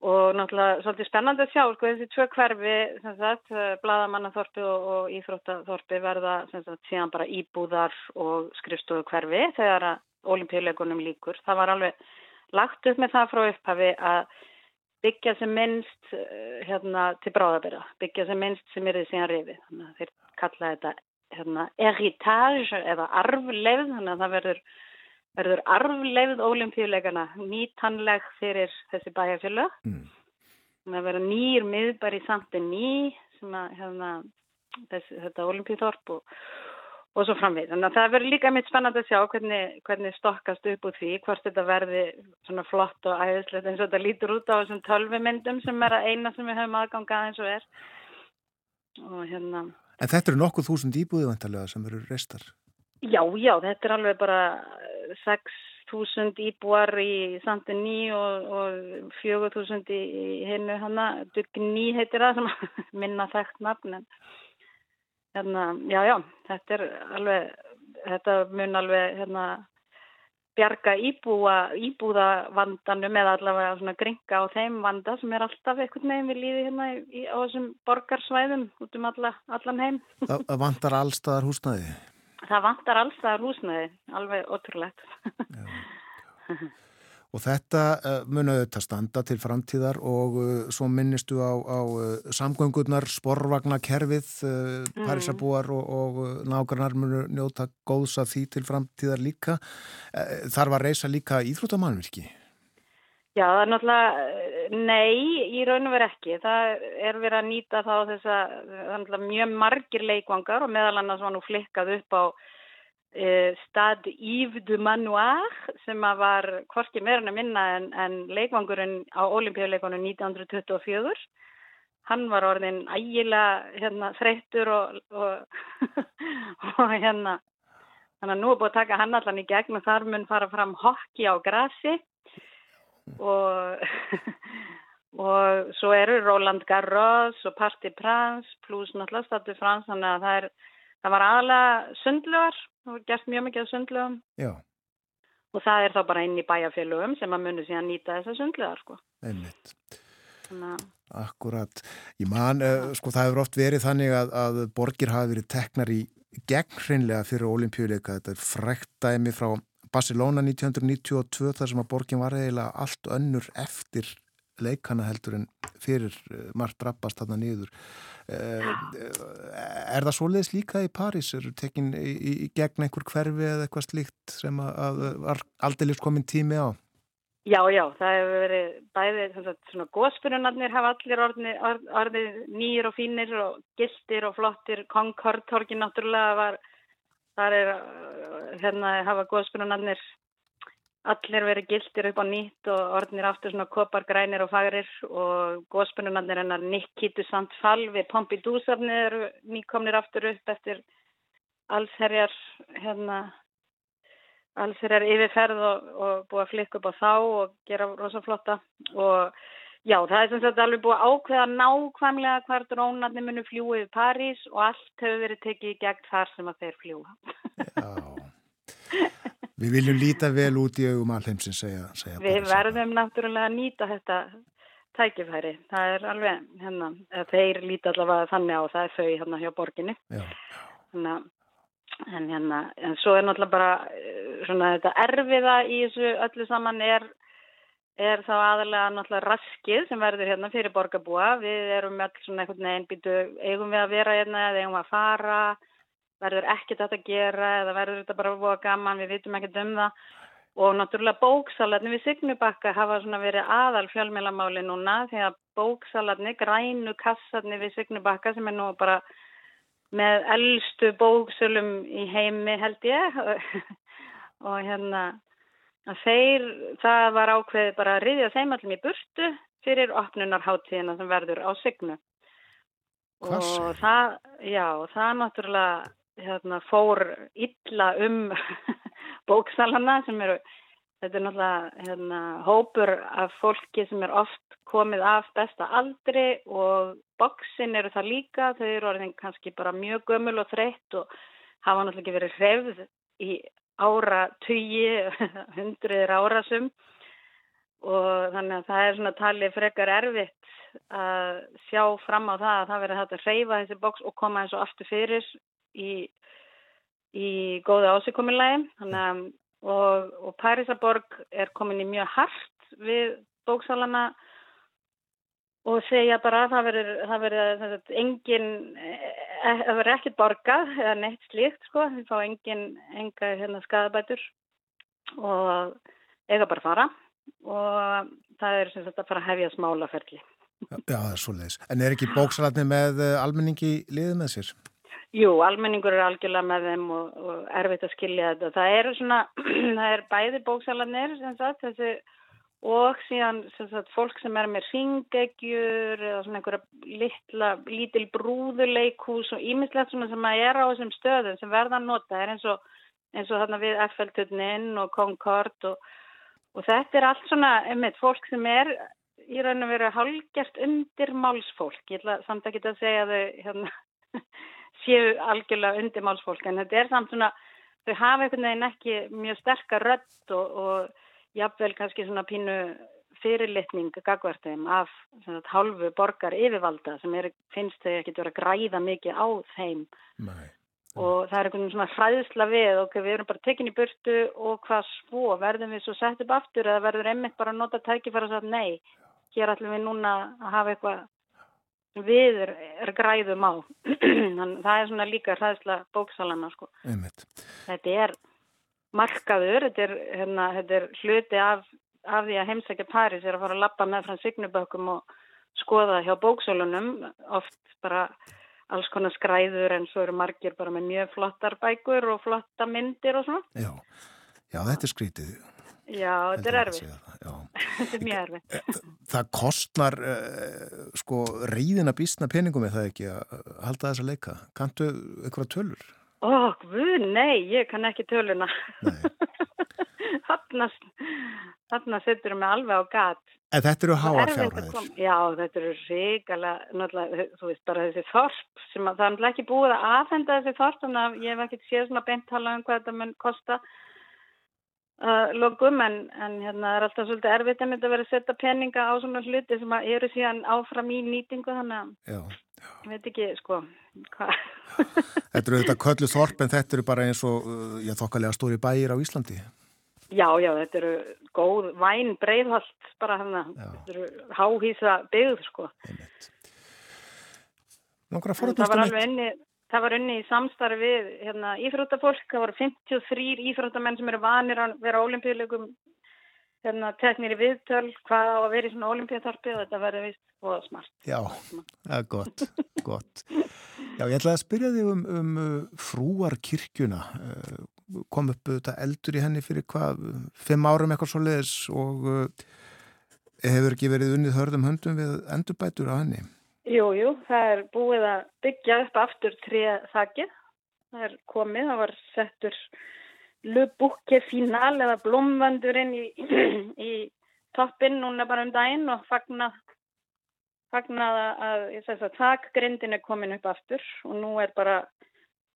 og náttúrulega svolítið spennandi að sjá sko þessi tvö hverfi sem sagt, bladamannaþorpi og, og íþróttaþorpi verða sem sagt síðan bara íbúðar og skrifstofu hverfi þegar að olimpíuleikunum líkur. Það var alveg lagt upp með það frá upphafi að byggja sem minnst eh, hérna, til bráðabera, byggja sem minnst sem er því síðan reyfi. Þannig að þeir kalla þetta hérna, eritage eða arfleifð, þannig að það verður, verður arfleifð ólimpíuleikana nýtanleg fyrir þessi bæjarfjölu. Mm. Það verður nýr miðbar í samtin ný sem að hérna, þessi, þetta ólimpíuþorp og og svo framvið. Þannig að það verður líka mitt spennand að sjá hvernig, hvernig stokkast upp úr því, hvort þetta verði svona flott og æðislegt eins og þetta lítur út á þessum tölvumyndum sem er að eina sem við höfum aðgangað eins og er. Og hérna... En þetta eru nokkuð þúsund íbúði vantarlega sem eru restar? Já, já, þetta er alveg bara 6.000 íbúar í Sandinni og, og 4.000 í, hennu hana, Dugni heitir það sem (laughs) minna þekkt nafn en hérna, já, já, þetta er alveg, þetta mun alveg hérna bjarga íbúa, íbúðavandanum eða allavega svona gringa á þeim vanda sem er alltaf einhvern veginn við líði hérna í, á þessum borgarsvæðum út um alla, allan heim. Það vantar allstaðar húsnæði? Það vantar allstaðar húsnæði, alveg ótrúlegt. (laughs) Og þetta uh, mun auðvitað standa til framtíðar og uh, svo minnistu á, á uh, samgöngurnar, sporvagnakerfið, mm. Parísabúar og, og nákvæmnar munu njóta góðs að því til framtíðar líka. Þar var reysa líka íþróttamannvirki? Já, það er náttúrulega, nei, í raun og veru ekki. Það er verið að nýta þá þess að mjög margir leikvangar og meðal annars var nú flikkað upp á Eh, stad Yves du Manoir sem var hvorki meirinn að minna en, en leikvangurinn á olimpíuleikonum 1924 hann var orðin ægila hérna, þreyttur og, og, (laughs) og hérna þannig að nú er búin að taka hann allan í gegn og þar mun fara fram hokki á grasi. Og (laughs) og svo eru Roland Garros og Parti Prans pluss náttúrulega Stadu Frans þannig að það er Það var aðalega sundlugar, það var gert mjög mikið af sundlugum Já. og það er þá bara inn í bæjarfélugum sem að muni síðan nýta þessa sundlugar sko. Einmitt. Þannig. Akkurat. Ég man, uh, sko það hefur oft verið þannig að, að borgir hafi verið teknar í gegnhreinlega fyrir olimpíuleika. Þetta er frækt dæmi frá Barcelona 1992 þar sem að borgin var eiginlega allt önnur eftir leikana heldur en fyrir uh, margt rappast þarna nýður. Eh, er það svoleiðis líka í París? Er það tekin í, í gegn einhver hverfi eða eitthvað slíkt sem að var aldrei komin tími á? Já, já, það hefur verið bæðið, svona góðspyrunarnir hafa allir orðið orði nýjir og fínir og gistir og flottir, Concord-torki náttúrulega var, þar er, hérna hafa góðspyrunarnir allir verið gildir upp á nýtt og orðnir aftur svona kopar, grænir og fagrir og góðspununarnir hennar Nikkitu Sandfall við Pompidou-safni eru nýkomnir aftur upp eftir allsherjar hérna allsherjar yfirferð og, og búið að flikka upp á þá og gera rosaflotta. Og já, það er sem sagt alveg búið ákveða nákvæmlega hvar drónarnir munu fljúið í París og allt hefur verið tekið í gegn þar sem að þeir fljúa Já (laughs) Við viljum líta vel út í augum alheimsins segja, segja Við verðum náttúrulega að nýta þetta tækifæri. Það er alveg, hérna, þeir líta allavega þannig á það er þau hérna hjá borginni. Hérna, en hérna, en svo er náttúrulega bara eh, svona þetta erfiða í þessu öllu saman er, er þá aðalega náttúrulega raskið sem verður hérna fyrir borgarbúa. Við erum öll svona einhvern veginn býtu, eigum við að vera hérna eða eigum við að fara verður ekkert þetta að gera eða verður þetta bara búa gaman, við vitum ekkert um það. Og náttúrulega bóksalarni við Signubakka hafa svona verið aðal fjölmjölamáli núna því að bóksalarni, grænu kassarni við Signubakka sem er nú bara með eldstu bóksölum í heimi held ég. (laughs) Og hérna að þeir, það var ákveðið bara að riðja þeim allir í burtu fyrir opnunarháttíðina sem verður á Signu. Og það, já, það náttúrulega hérna, fór illa um (laughs) bóksalana sem eru, þetta er náttúrulega hérna, hópur af fólki sem er oft komið af besta aldri og bóksin eru það líka, þau eru orðin kannski bara mjög gömul og þreytt og hafa náttúrulega ekki verið hrefð í ára tugi, (laughs) hundruðir árasum og þannig að það er svona talið frekar erfitt að sjá fram á það að það verið hægt að hreyfa þessi bóks og koma eins og aftur fyrir í, í góða ásikominlægi og, og Parísaborg er komin í mjög hart við bóksalana og segja bara að það verður engin eh, það verður ekkert borgað eða neitt slíkt sko, það fá engin enga hérna skadabætur og eiga bara fara og það er sem sagt að fara að hefja smálaferli Já, það er svo leiðis. En er ekki bóksalarni með eh, almenningi liðið með sér? Jú, almenningur er algjörlega með þeim og, og erfitt að skilja þetta. Það eru svona, (clears throat) það er bæði bóksalarnir sem sagt, þessi og síðan sagt, fólk sem er með ringegjur eða svona einhverja litla, lítil brúðuleikhús og ímislegt svona sem að er á þessum stöðum sem verða að nota. Það er eins og eins og þarna við FL-tutnin og Concord og, og þetta er allt svona, einmitt, fólk sem er í raun og veru hálgjert undir málsfólk. Ég ætla samt ekki að segja þau hérna, (laughs) séu algjörlega undir málsfólk en þetta er samt svona, þau hafa einhvern veginn ekki mjög sterkar rött og, og jafnvel kannski svona pínu fyrirlitning gagverðum af sagt, hálfu borgar yfirvalda sem er, finnst þau ekki að vera græða mikið á þeim Nei. og það er einhvern svona hræðsla við og við erum bara tekinni burtu og hvað svo, verðum við svo sett upp aftur eða verður einmitt bara að nota tækifæra og sagt nei, hér ætlum við núna að hafa eitthvað við græðum á (clears throat) það er svona líka hræðsla bóksalana sko. þetta er markaður, þetta er, hérna, þetta er hluti af af því að heimsækja Paris er að fara að lappa með frá signubökkum og skoða hjá bóksölunum oft bara alls konar skræður en svo eru margir bara með mjög flottar bækur og flotta myndir og svona. Já, já þetta er skrítið. Já, þetta er erfið. Þetta er mjög erfið. Eh, það kostnar uh, sko reyðina bísna peningum er það ekki að halda þessa leika. Kantu eitthvað tölur? Ó, guð, nei, ég kann ekki töluna. (laughs) Þarna setur mig alveg á gat. En þetta eru háar fjárhæðir? Já, þetta eru ríkala, náttúrulega, þú veist bara þessi þorp sem að það er ekki búið að aðfenda þessi þorp, þannig að ég hef ekkert séð svona beintala um hvað þetta mun kosta uh, logum, en, en hérna er alltaf svolítið erfitt en þetta verið að setja peninga á svona hluti sem að eru síðan áfram í nýtingu, þannig að ég veit ekki, sko, hvað. Þetta eru þetta köllu þorp, en þetta eru bara eins og, já, þokkalega stóri bæir á Íslandi. Já, já, þetta eru góð væn breiðholt bara hérna, þetta eru háhísa byggð, sko. Nákvæmlega forðnast um eitt. Það var unni í samstarfi við hérna, íþróttafólk, það voru 53 íþróttamenn sem eru vanir að vera ólimpíuleikum hérna, teknir í viðtöl, hvað á að vera í svona ólimpíuþorpi og þetta verður vist og smart. Já, það er gott, gott. Já, ég ætlaði að spyrja þig um, um frúarkirkjuna, kom upp þetta eldur í henni fyrir hvað, fimm árum eitthvað svo leiðis og uh, hefur ekki verið unnið hörðum höndum við endurbætur á henni? Jú, jú, það er búið að byggja upp aftur trið þakkið, það er komið, það var settur lögbúkki fínal eða blómvandurinn í, (clears throat) í toppinn núna bara um daginn og fagnað fagnað að, að takgrindin er komin upp aftur og nú er bara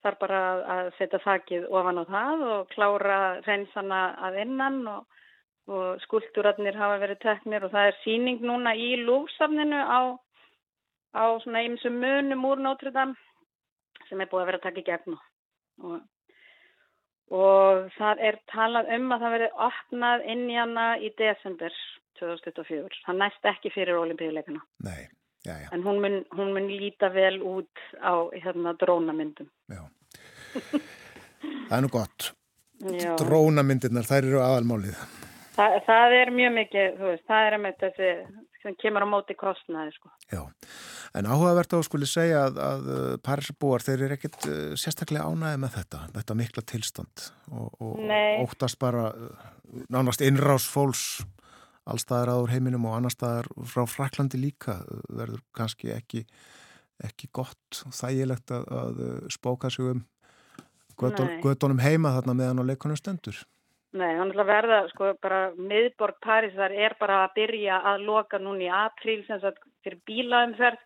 þarf bara að setja þakkið ofan á það og klára reynsana að innan og, og skulduratnir hafa verið teknir og það er síning núna í lúfsafninu á, á svona ymsum munum úr Notre Dame sem er búið að vera að taka í gegn og, og það er talað um að það verið opnað inn í hana í desember 2024. Það næst ekki fyrir olimpíuleikana. Nei. Já, já. En hún mun, hún mun líta vel út á hérna, drónamyndum. Já. það er nú gott. Drónamyndirnar, þær eru aðalmálið. Þa, það er mjög mikið, veist, það er einmitt þessi sem kemur á móti kostnaði, sko. Já, en áhugavert á að skuli segja að, að Parísabúar, þeir eru ekkit uh, sérstaklega ánæði með þetta, þetta mikla tilstand. Og, og óttast bara uh, nánast innrás fólks allstaðar aður heiminum og annar staðar frá Fraklandi líka verður kannski ekki, ekki gott og þægilegt að, að spóka sig um göttunum heima þarna meðan á leikunum stendur. Nei, hann er að verða, sko, bara miðborg Parísar er bara að byrja að loka núni í apríl sem sagt fyrir bílaumferð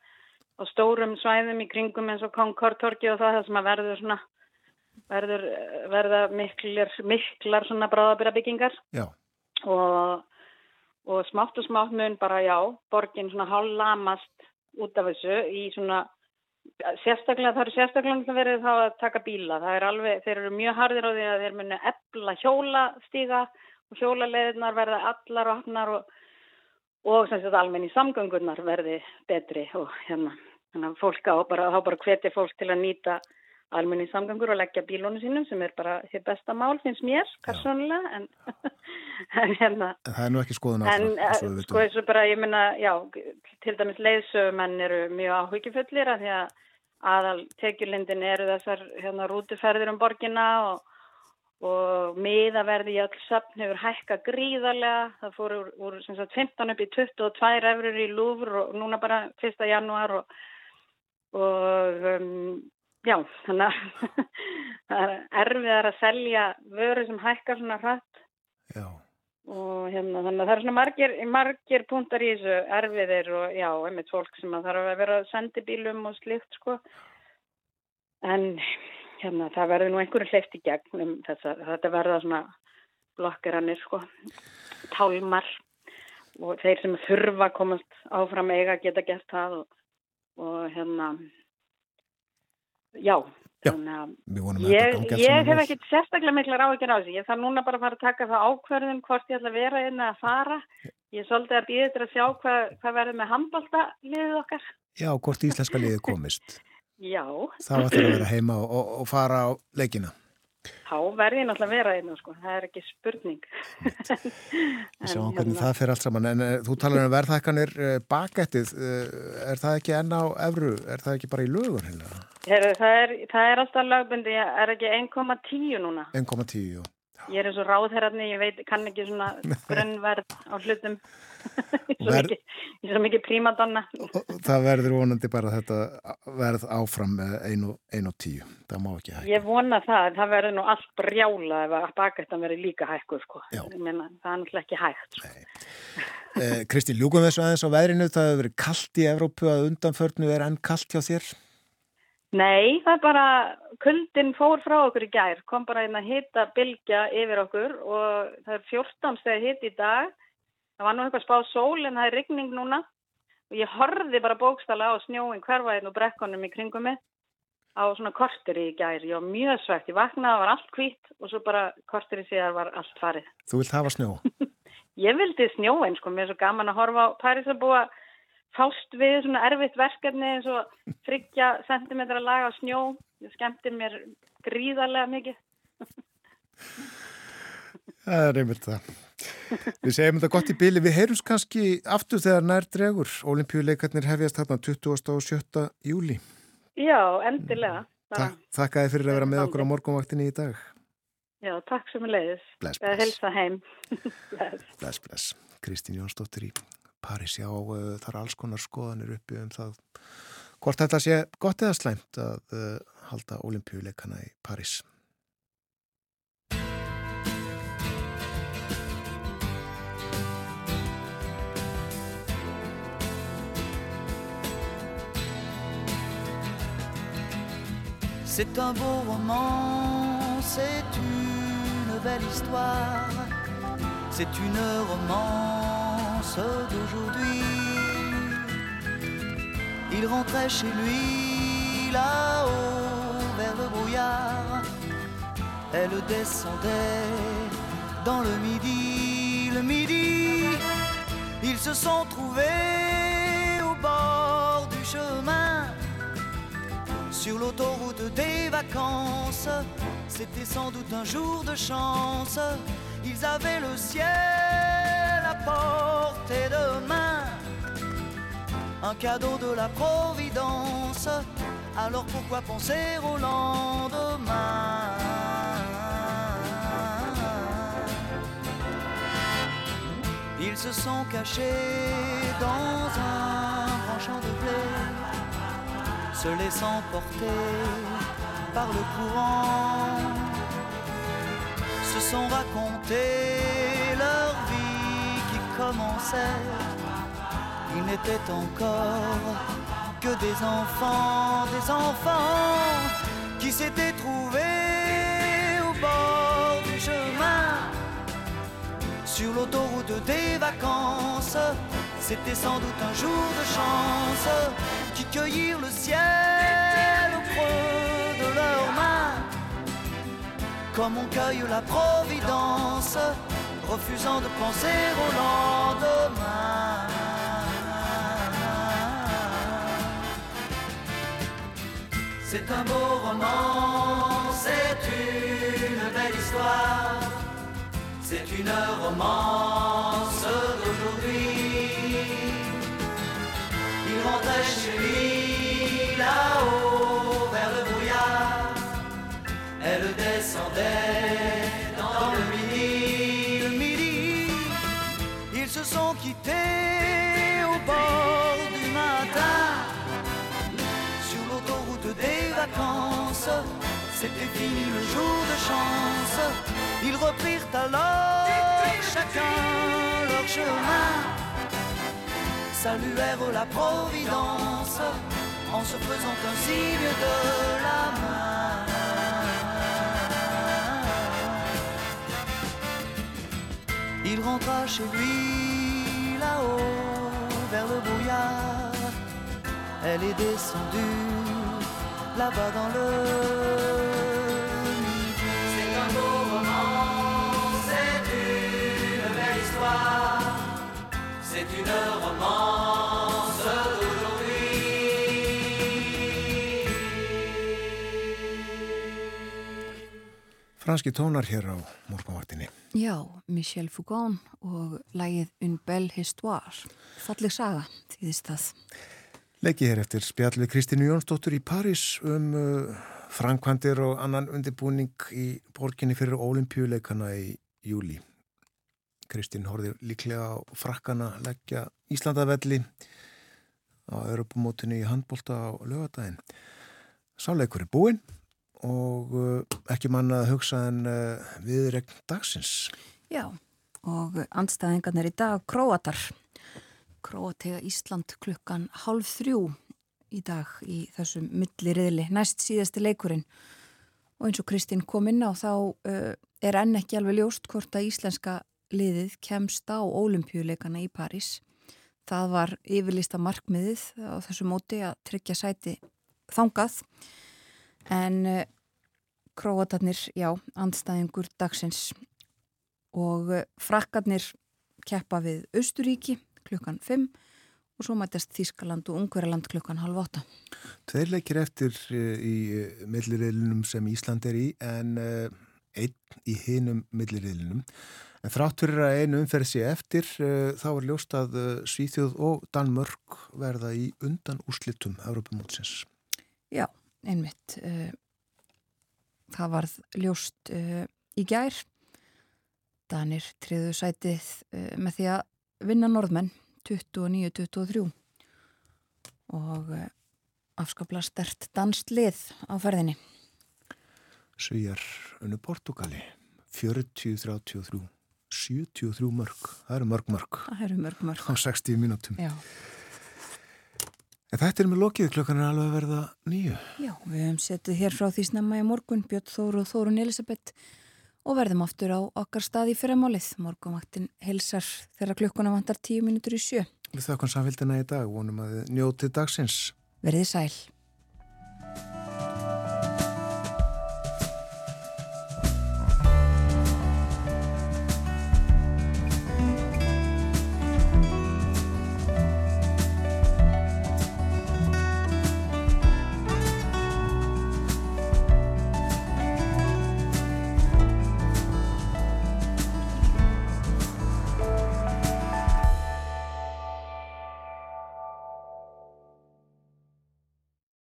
á stórum svæðum í kringum eins og Concord-torki og það sem að verður svona verður, verða miklar, miklar svona bráðabyrra byggingar Já. og og smátt og smátt mun bara já, borgin svona hálf lamast út af þessu í svona sérstaklega, það eru sérstaklega verið þá að taka bíla, það er alveg, þeir eru mjög hardir á því að þeir muni ebla hjólastíga og hjólaleðinar verða allar og hafnar og, og almenni samgöngunar verði betri og hérna, þannig að fólk á bara, þá bara hvetja fólk til að nýta almenni samgangur og leggja bílónu sínum sem er bara því besta mál finnst mér, personlega en, (laughs) en hérna en það er nú ekki skoðun en uh, sko þessu bara, ég minna, já til dæmis leiðsögumenn eru mjög áhugifullir að því að aðal tekjulindin eru þessar hérna rútuferðir um borginna og, og miðaverði í öll söfn hefur hækka gríðarlega það fór úr, úr sagt, 15 upp í 22 efrur í lúfur og núna bara 1. janúar og, og um, já, þannig að (laughs) það er erfiðar að selja vöru sem hækkar svona hratt. Já. Og hérna, þannig að það er svona margir, margir punktar í þessu erfiðir og já, einmitt fólk sem að þarf að vera sendibílum og slikt, sko. En hérna, það verður nú einhverju hleyft í gegn um þess að þetta verða svona blokkerannir, sko, tálmar og þeir sem þurfa komast áfram eiga geta gert það og, og hérna, já, Já, þannig vonum að Ég, þetta ég hef ekkert sérstaklega miklar áhyggjur á þessu. Ég þarf núna bara að fara að taka það ákverðin hvort ég ætla að vera inn að fara. Ég er svolítið að býða þetta að sjá hvað, hvað verður með handbalta liðið okkar. Já, hvort íslenska liðið komist. (laughs) Já, Þá ætlar að vera heima og, og fara á leikina. Þá verður ég náttúrulega vera inn sko. Það er ekki spurning. (laughs) Sjáum En hvernig hérna- það fer allt saman. En uh, þú talar um verðhækkanir uh, bakettið. Uh, er það ekki enn á efru? Er það ekki bara í lögur? Heila? Heru, það, er, það er alltaf lagbundi. Ég er ekki 1,10 núna. 1,10. jú. Ég er eins og ráðherrarni, ég veit, kann ekki svona (laughs) grunnverð á hlutum. (laughs) ég er svo mikið, prímadonna. Það verður vonandi bara þetta verð áfram með 1,10. Það má ekki hækka. Ég vona það, það verður nú allt brjála ef að bakettan verður líka hækkuð, sko. Meina, það er náttúrulega ekki hægt, sko. Eh, Kristi, ljúkum þessu aðeins á veðrinu. Það hefur verið kallt í Evrópu að undanförnu er enn kallt hjá þér. Nei, það er bara, kuldin fór frá okkur í gær, kom bara einn að hita bylgja yfir okkur og það er 14 steg hit í dag. Það var nú eitthvað spáð sól en það er rigning núna og ég horfði bara bókstala á snjóin hverfaðin og brekkunum í kringum mig á svona kortir í gær. Ég var mjög svegt, ég vaknaði, var allt hvít og svo bara kortir í síðar var allt farið. Þú vilt hafa snjó. (laughs) Ég vildi snjóin, sko, mér er svo gaman að horfa á Paris að búa fást við svona erfitt verkefni eins og þryggja sentimetra lag á snjó. Það skemmti mér gríðarlega mikið. Það er einmitt það. Við segjum þetta gott í byli. Við heyrums kannski aftur þegar nær dregur. Olimpíuleikarnir hefjast þarna 27. júli. Já, endilega. Ta Þakka þið fyrir að vera með okkur á morgunvaktinni í dag. Já, takk sem er leiðis. Bless, er helsa heim. (laughs) bless. Bless, bless. Kristín Jónsdóttir í Paris. Já, uh, það er alls konar skoðanir uppi um það. Hvort þetta sé gott eða slæmt að uh, halda olimpíuleikana í Paris. C'est un beau roman, c'est une belle histoire, c'est une romance d'aujourd'hui. Il rentrait chez lui là-haut vers le brouillard, elle descendait dans le midi, le midi, ils se sont trouvés au bord du chemin sur l'autoroute des vacances. C'était sans doute un jour de chance. Ils avaient le ciel à portée de main. Un cadeau de la Providence. Alors pourquoi penser au lendemain? Ils se sont cachés dans un grand champ de blé se laissant porter par le courant, se sont racontés commençait. Ils n'étaient encore que des enfants, des enfants qui s'étaient trouvés au bord du chemin, sur l'autoroute des vacances. C'était sans doute un jour de chance qui cueillirent le ciel au creux de leurs mains, comme on cueille la providence, refusant de penser au lendemain. C'est un beau roman, c'est une belle histoire, c'est une romance d'aujourd'hui. Il rentrait chez lui là-haut vers le brouillard. Elle descendait Ils reprirent alors chacun leur chemin. Saluèrent la Providence en se faisant un signe de la main. Il rentra chez lui là-haut vers le brouillard. Elle est descendue là-bas dans le Franski tónar hér á morgunvartinni. Já, Michel Foucault og lægið Un belle histoire. Falleg saga, þýðist það. Leikið hér eftir spjallu Kristínu Jónsdóttur í París um uh, framkvæmdir og annan undirbúning í borginni fyrir ólimpíuleikana í júli. Kristín horfið líklega á frakkana leggja Íslandavelli á Europamótinu í handbólta á lögadaginn. Sáleikur er búinn og uh, ekki manna að hugsa en uh, viðregn dagsins. Já, og andstæðingarnir í dag Króatar. Króatega Ísland klukkan halv þrjú í dag í þessum milliriðli, næst síðasti leikurinn. Og eins og Kristín kom inn á þá uh, er enn ekki alveg ljóst hvort að íslenska liðið kemst á ólimpíuleikana í París. Það var yfirlista markmiðið á þessu móti að tryggja sæti þangað en uh, króatarnir, já, andstæðingur dagsins og uh, frakkarnir keppa við Östuríki klukkan 5 og svo mætast Þískaland og Ungverjaland klukkan halv 8. Tveir leikir eftir uh, í milliriðlunum sem Ísland er í en einn í hinum milliriðlunum. En þrátt fyrir að einu umferð sé eftir þá er ljóst að Svíþjóð og Danmörk verða í undan úrslitum Europamótsins. Já, einmitt. Það varð ljóst í gær. Danir triðu sætið með því að vinna norðmenn 29-23 og afskapla stert danst lið á ferðinni. Svíjar unnu Portugali 40-33 73 mörg, það eru mörg mörg. Það eru mörg mörg. Á 60 mínútum. Já. en þetta er með lokið, klokkan er alveg að verða nýju Já, við hefum setið hér frá því snemma í morgun Björn Þóru og Þórun Elisabeth og verðum aftur á okkar stað í fyrramálið. Morgunvaktin helsar þegar klukkuna vantar 10 mínútur í sjö. Við þakkum samfélgina í dag, vonum að njótið dagsins. Verðið sæl